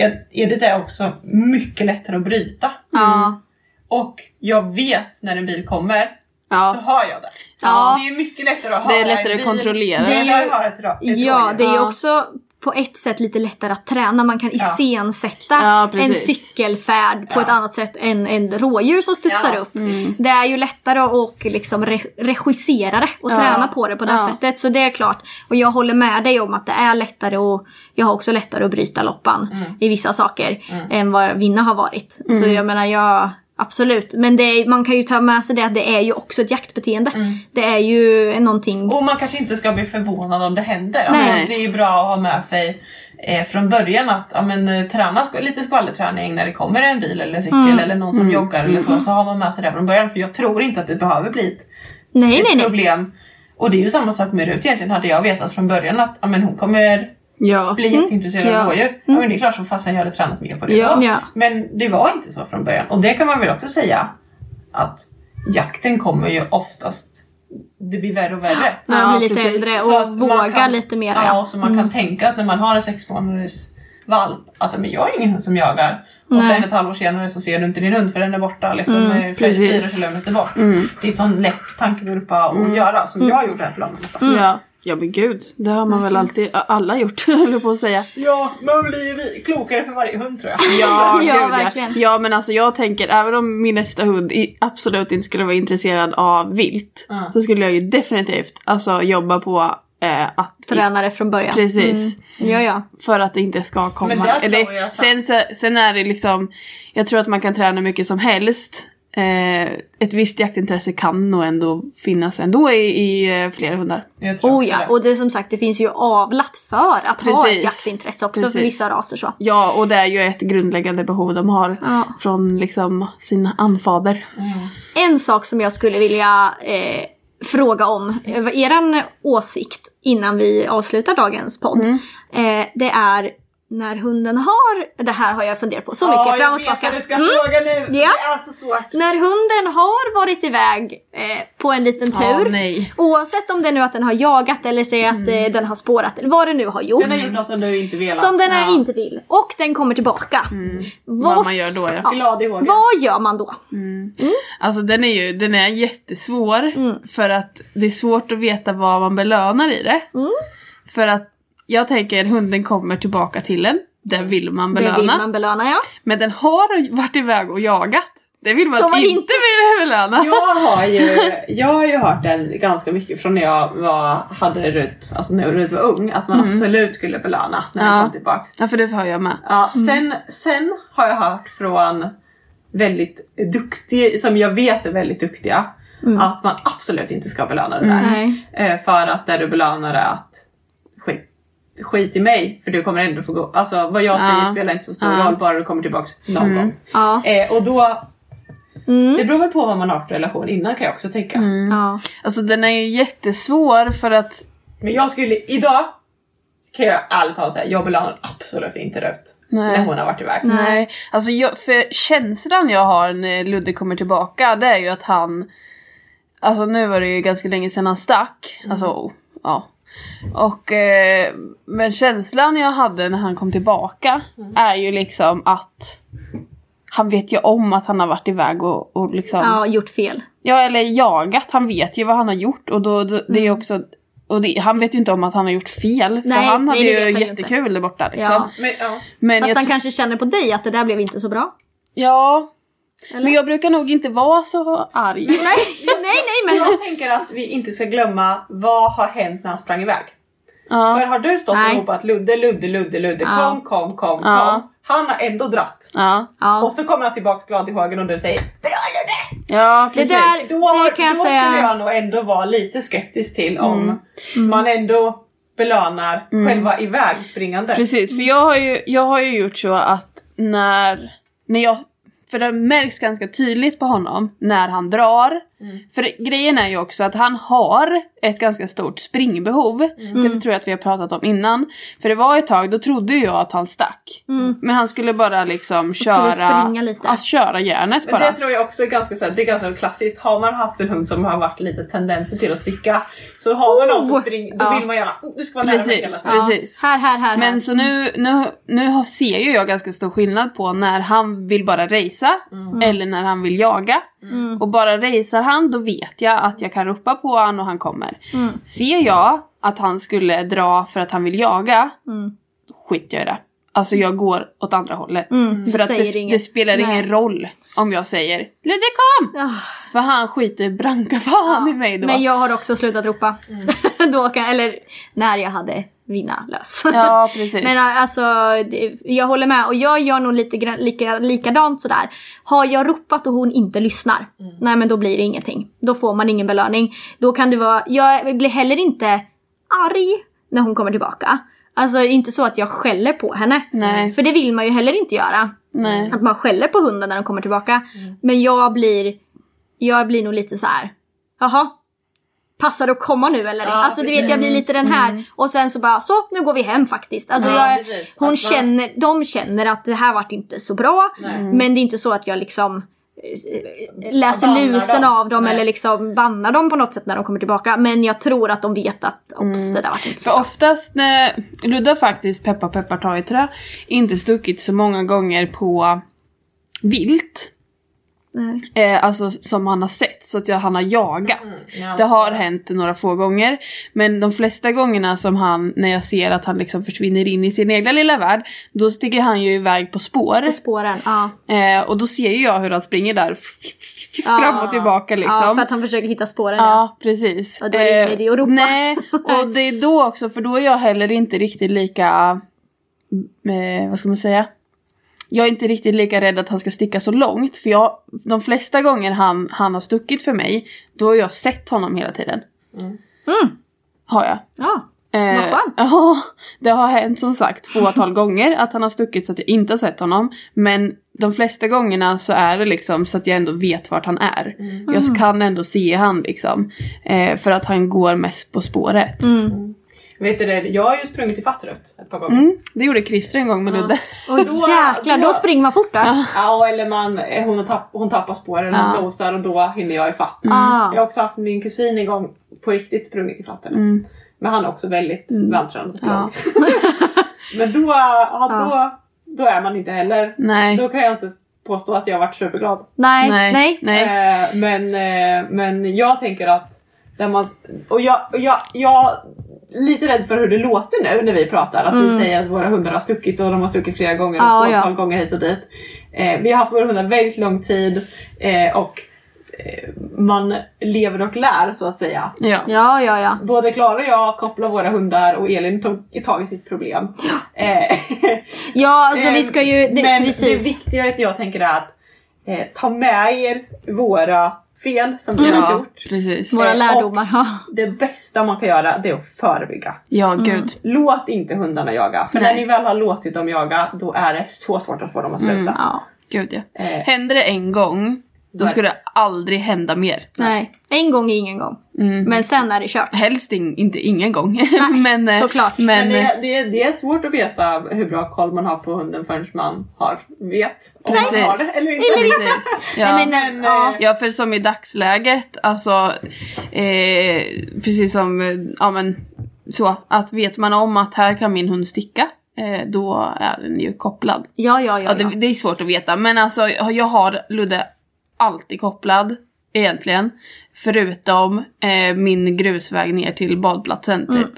Ed- Edith är också mycket lättare att bryta. Ja. Och jag vet när en bil kommer, så Ja, hör jag det. Ja. Det är mycket lättare att det höra är lättare att kontrollera. Det är ju- ett ett Ja, det är ju också på ett sätt lite lättare att träna. Man kan Ja. iscensätta Ja, en cykelfärd på Ja. ett annat sätt än en rådjur som studsar upp. Det är ju lättare att liksom re- regissera det och träna på det på det sättet. Så det är klart. Och jag håller med dig om att det är lättare och jag har också lättare att bryta loppan Mm. i vissa saker än vad Vinna har varit. Så jag menar jag Absolut, men det är, man kan ju ta med sig det att det är ju också ett jaktbeteende. Mm. Det är ju någonting... Och man kanske inte ska bli förvånad om det händer. Nej. Alltså, det är ju bra att ha med sig eh, från början att ja, men, eh, träna sk- lite skvallerträning när det kommer en bil eller cykel Mm. eller någon som joggar eller så. Så har man med sig det från början. För jag tror inte att det behöver bli ett, Nej, ett nej, nej. problem. Och det är ju samma sak med Rut egentligen. Hade jag vetat från början att ja, men hon kommer ja. bli jätteintresserad Ja. av rådjur. Ja, men det är klart som fasen jag hade tränat mer på det Ja. Men det var inte så från början. Och det kan man väl också säga att jakten kommer ju oftast det blir värre och värre. När de Ja, blir lite precis. äldre Så och att man vågar kan- lite mer. Ja, och så man kan tänka att när man har en sex månaders valp att men jag är ingen hund som jagar. Och Nej. sen ett halvår senare så ser du inte din hund för den är borta liksom mm, precis. bort. Mm. Det är en sån lätt tankevurpa att göra som jag gjorde här på Långmatta. Ja. Ja men gud, det har man väl alltid, alla gjort [LAUGHS] höll på att säga. Ja, man blir ju klokare för varje hund tror jag. Ja, [LAUGHS] Ja, gud, verkligen. Ja. ja men alltså jag tänker, även om min nästa hund absolut inte skulle vara intresserad av vilt. Ja. Så skulle jag ju definitivt alltså, jobba på eh, att Tränare från början. Precis. Mm. Ja, ja. För att det inte ska komma. Men tror Eller, sen, så, sen är det liksom, jag tror att man kan träna mycket som helst. Eh, ett visst jaktintresse kan nog ändå finnas ändå i, i eh, flera hundar. Jag tror Oh ja, det. och det är som sagt det finns ju avlat för att ha ett Precis. jaktintresse också för Precis. vissa raser så. Ja, och det är ju ett grundläggande behov de har Ja. från liksom sina anfader. En sak som jag skulle vilja eh, fråga om, eh, eran åsikt innan vi avslutar dagens podd. Mm. Eh, det är när hunden har, det här har jag funderat på så Ja, mycket, fram och jag vet vad tillbaka. du ska Mm. fråga nu. Ja. Det är så svårt. När hunden har varit iväg eh, på en liten tur, Ja, nej. oavsett om det är nu att den har jagat eller säg att Mm. eh, den har spårat eller vad det nu har gjort. Den har gjort något som du inte velat. Som den är Ja. Mm. inte vill. Och den kommer tillbaka. Vad Vart- man gör då ja. Glad i hågen. Vad gör man då? Alltså den är ju den är jättesvår Mm. för att det är svårt att veta vad man belönar i det. Mm. För att jag tänker hunden kommer tillbaka till en. Den vill man Det belöna. vill man belöna ja. Men den har varit iväg och jagat. Det vill man Så man inte, inte- vill belöna. Jag har ju, jag har ju hört den ganska mycket från när jag var, hade Rut, alltså när Rut var ung, att man absolut skulle belöna när den Ja. kom tillbaks. Ja för det hör jag med. Ja, sen, sen har jag hört från väldigt duktiga, som jag vet är väldigt duktiga, att man absolut inte ska belöna det där. Nej. Eh, för att det du belönar är att skit, i mig för du kommer ändå få gå. Alltså vad jag säger Ja. spelar inte så stor Ja. roll bara du kommer tillbaks någon gång. Ja. Eh, och då, Mm. det beror väl på vad man har för relation innan kan jag också tänka. ja. Alltså den är ju jättesvår för att Men jag skulle, idag kan jag ärligt talat säga, jag belönar absolut inte Rut. Nej. När hon har varit iväg. Nej, alltså jag, för känslan jag har när Ludde kommer tillbaka det är ju att han Alltså nu var det ju ganska länge sedan han stack. Alltså ja. Och eh, men känslan jag hade när han kom tillbaka är ju liksom att han vet ju om att han har varit iväg och, och liksom ja, gjort fel. Ja eller jagat, han vet ju vad han har gjort och då, då det är ju Mm. också och det, han vet ju inte om att han har gjort fel för Nej, han hade nej, det ju vet han ju jättekul där borta liksom. Ja. Men, ja. Men Fast jag han kanske känner på dig att det där blev inte så bra. Ja, Eller? men jag brukar nog inte vara så arg. Nej, [LAUGHS] nej, nej men... Jag tänker att vi inte ska glömma vad har hänt när han sprang iväg. För Ja, har du stått Nej. och ropat Ludde, Ludde, Ludde, Ludde, Ja. kom, kom, kom, Ja. kom. Han har ändå dratt. Och så kommer han tillbaks glad i hågen och du säger Bra Ludde! ja Det precis. där- Då, har, Det kan jag då säga. skulle jag nog ändå vara lite skeptisk till om Mm. man ändå belönar själva ivägspringande. Precis, för jag har, ju, jag har ju gjort så att när, när jag, för det märks ganska tydligt på honom när han drar. För grejen är ju också att han har ett ganska stort springbehov. Det tror jag att vi har pratat om innan. För det var ett tag, då trodde jag att han stack. Mm. Men han skulle bara liksom köra, springa lite. Alltså, köra järnet Men bara. det tror jag också är ganska, så här, det är ganska klassiskt. Har man haft en hund som har varit lite tendenser till att sticka så har man någon som Oh! springer, då Ja. vill man gärna, oh, det ska vara nära mig hela Precis, tiden. Ja. precis. Här, här, här. Men här. så nu, nu, nu ser ju jag ganska stor skillnad på när han vill bara racea eller när han vill jaga. Mm. Och bara racear han då vet jag att jag kan ropa på han och han kommer. Mm. Ser jag att han skulle dra för att han vill jaga, Mm. då skiter jag i det. Alltså jag går åt andra hållet. Mm, För du att det, det spelar Nej. ingen roll om jag säger Ludde kom! Ah, För han skiter branka fan i mig då. Men jag har också slutat ropa. [LAUGHS] Då kan, eller när jag hade vinna lös. Ja [LAUGHS] precis. Men äh, alltså, jag håller med och jag gör nog lite lika, likadant sådär. Har jag ropat och hon inte lyssnar, nej men då blir det ingenting. Då får man ingen belöning. Då kan det vara, jag blir heller inte arg när hon kommer tillbaka. Alltså det är inte så att jag skäller på henne. Nej. För det vill man ju heller inte göra. Nej. Att man skäller på hunden när den kommer tillbaka. Men jag blir, jag blir nog lite så här. jaha. Passar det att komma nu eller? Ja, alltså du vet jag blir lite den här. Och sen så bara så nu går vi hem faktiskt. Alltså Ja, jag, hon man- känner, de känner att det här vart inte så bra. Nej. Men det är inte så att jag liksom eh, läser lusen dem. av dem Nej. eller liksom bannar dem på något sätt när de kommer tillbaka. Men jag tror att de vet att ops det där vart inte så För bra. oftast när Ludde har faktiskt, peppar peppar ta i trä, inte stuckit så många gånger på vilt. Nej. Eh, alltså som han har sett, så att jag, han har jagat. ja. Det har hänt några få gånger. Men de flesta gångerna som han, när jag ser att han liksom försvinner in i sin egna lilla värld, då sticker han ju iväg på spår. På spåren, ja. Eh, och då ser ju jag hur han springer där fram och tillbaka liksom. Ja, för att han försöker hitta spåren. Ja. Ja, precis. Ja, då är det idé att ropa. Nej, och det är då också, för då är jag heller inte riktigt lika, eh, vad ska man säga? Jag är inte riktigt lika rädd att han ska sticka så långt, för jag, de flesta gånger han, han har stuckit för mig, då har jag sett honom hela tiden. Mm. Har jag. Ja. Eh, Vad skönt. [LAUGHS] Ja, det har hänt som sagt fåtal [LAUGHS] gånger att han har stuckit så att jag inte har sett honom. Men de flesta gångerna så är det liksom så att jag ändå vet vart han är. Mm. Jag kan ändå se han liksom. Eh, för att han går mest på spåret. Mm. Vet du det, jag har ju sprungit i Fattrut ett par gånger. Mm, det gjorde Christer en gång med Ludde. [LAUGHS] Då- jäklar, då då- springer man fort då. Ja, eller man, hon, tapp, hon tappar spåren, Ja. hon nosar och då hinner jag ifatt. Ah. Jag har också haft min kusin en gång på riktigt sprungit i fatten. Mm. Men han är också väldigt vältränad och Ja. [LAUGHS] [LAUGHS] Men då, ja, då, då är man inte heller. Nej. Då kan jag inte påstå att jag har varit superglad. Nej, Nej. nej. Eh, men, eh, men jag tänker att där man, och jag, och jag, jag lite rädd för hur det låter nu när vi pratar. Att vi säger att våra hundar har stuckit och de har stuckit flera gånger och Ja, fåtal ja. gånger hit och dit. Eh, vi har haft våra hundar väldigt lång tid eh, och eh, man lever och lär så att säga. Ja. Ja, ja, ja. Både Klara och jag kopplar våra hundar och Elin tog tag i sitt problem. Eh, Ja, alltså vi ska ju... Det, men precis. det viktiga jag tänker är att eh, ta med er våra fel som vi har Ja, gjort. precis. Våra lärdomar. Ja. Det bästa man kan göra det är att förebygga. Ja, gud. Låt inte hundarna jaga. För Nej. när ni väl har låtit dem jaga då är det så svårt att få dem att sluta. Ja. Gud ja. Eh. Händer det en gång, då ska det aldrig hända mer. Nej, en gång är ingen gång. Mm. Men sen är det kört. Helst in, inte ingen gång. [LAUGHS] men, eh, såklart. Men, Men det, eh, är- det, det är svårt att veta hur bra koll man har på hunden förrän man har, vet om man Precis. har det eller inte. precis. Ja. Nej, men, Men, ja. eh, Ja, för som i dagsläget, alltså eh, precis som, eh, ja men så, att vet man om att här kan min hund sticka, eh, då är den ju kopplad. Ja, ja, ja. Ja, det, ja. det är svårt att veta, men alltså jag har Ludde alltid kopplad egentligen. Förutom eh, min grusväg ner till badplatsen typ.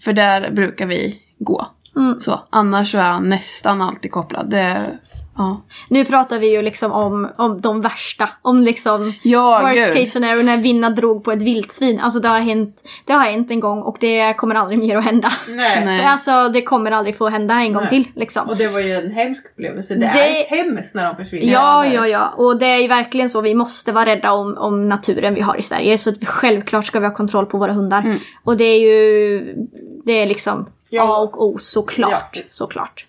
För där brukar vi gå. Mm. Så, annars så är han nästan alltid kopplad. Det, ja. Nu pratar vi ju liksom om, om de värsta. Om liksom Ja, worst gud. case scenario när Vinna drog på ett vildsvin. Alltså det har hänt, det har hänt en gång och det kommer aldrig mer att hända. Nej. [LAUGHS] Nej. Alltså det kommer aldrig få hända en gång Nej. till liksom. Och det var ju en hemsk upplevelse. Det, Det- är hemskt när de försvinner. Ja, ja, ja. Och det är ju verkligen så. Vi måste vara rädda om, om naturen vi har i Sverige. Så att vi, självklart ska vi ha kontroll på våra hundar. Mm. Och det är ju det är liksom Ja. A och O såklart. Ja. såklart.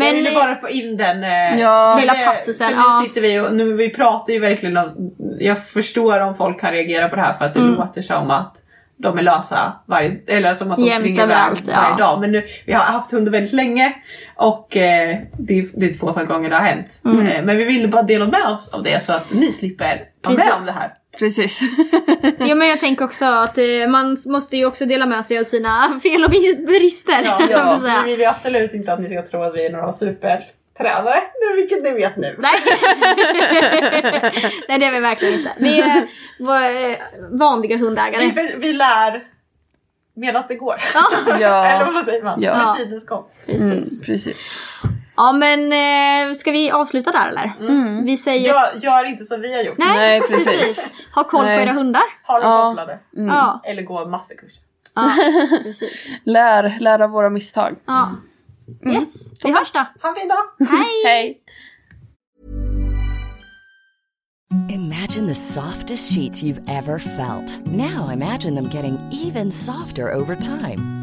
Men jag ville bara få in den eh, Ja. Lilla passusen, Nu ja. sitter vi och nu, vi pratar ju verkligen om, jag förstår om folk kan reagera på det här för att det Mm. låter som att de är lösa varje, eller som att de Jämt springer iväg överallt, ja. varje dag. Men nu, vi har haft hundar väldigt länge och eh, det, är- det är ett fåtal gånger det har hänt. Mm. Eh, men vi ville bara dela med oss av det så att ni slipper vara med om det här. Precis. [LAUGHS] Ja men jag tänker också att eh, man måste ju också dela med sig av sina [LAUGHS] fel och brister. Ja, [LAUGHS] Vi säga. vill ju absolut inte att ni ska tro att vi är några supertränare, vilket ni vet nu. Nej. Nej det är vi verkligen inte. Vi är va- eh, vanliga hundägare. Vi, vi lär medan det går. Ja. Eller vad säger man? Ja. Med tidens gång. Mm, Precis. Ja men eh, ska vi avsluta där eller? Vi säger... Gör, gör inte som vi har gjort. Nej, Nej, precis. precis. Ha koll Nej. på era hundar. Ha dem Ja. kopplade. Ja, Eller gå masterkurs. ja, [LAUGHS] precis. Lär, lär av våra misstag. Ja. Yes, vi hörs då. Ha en fin dag! Hej! [LAUGHS] Hej! Imagine the softest sheets you've ever felt. Now imagine them getting even softer over time.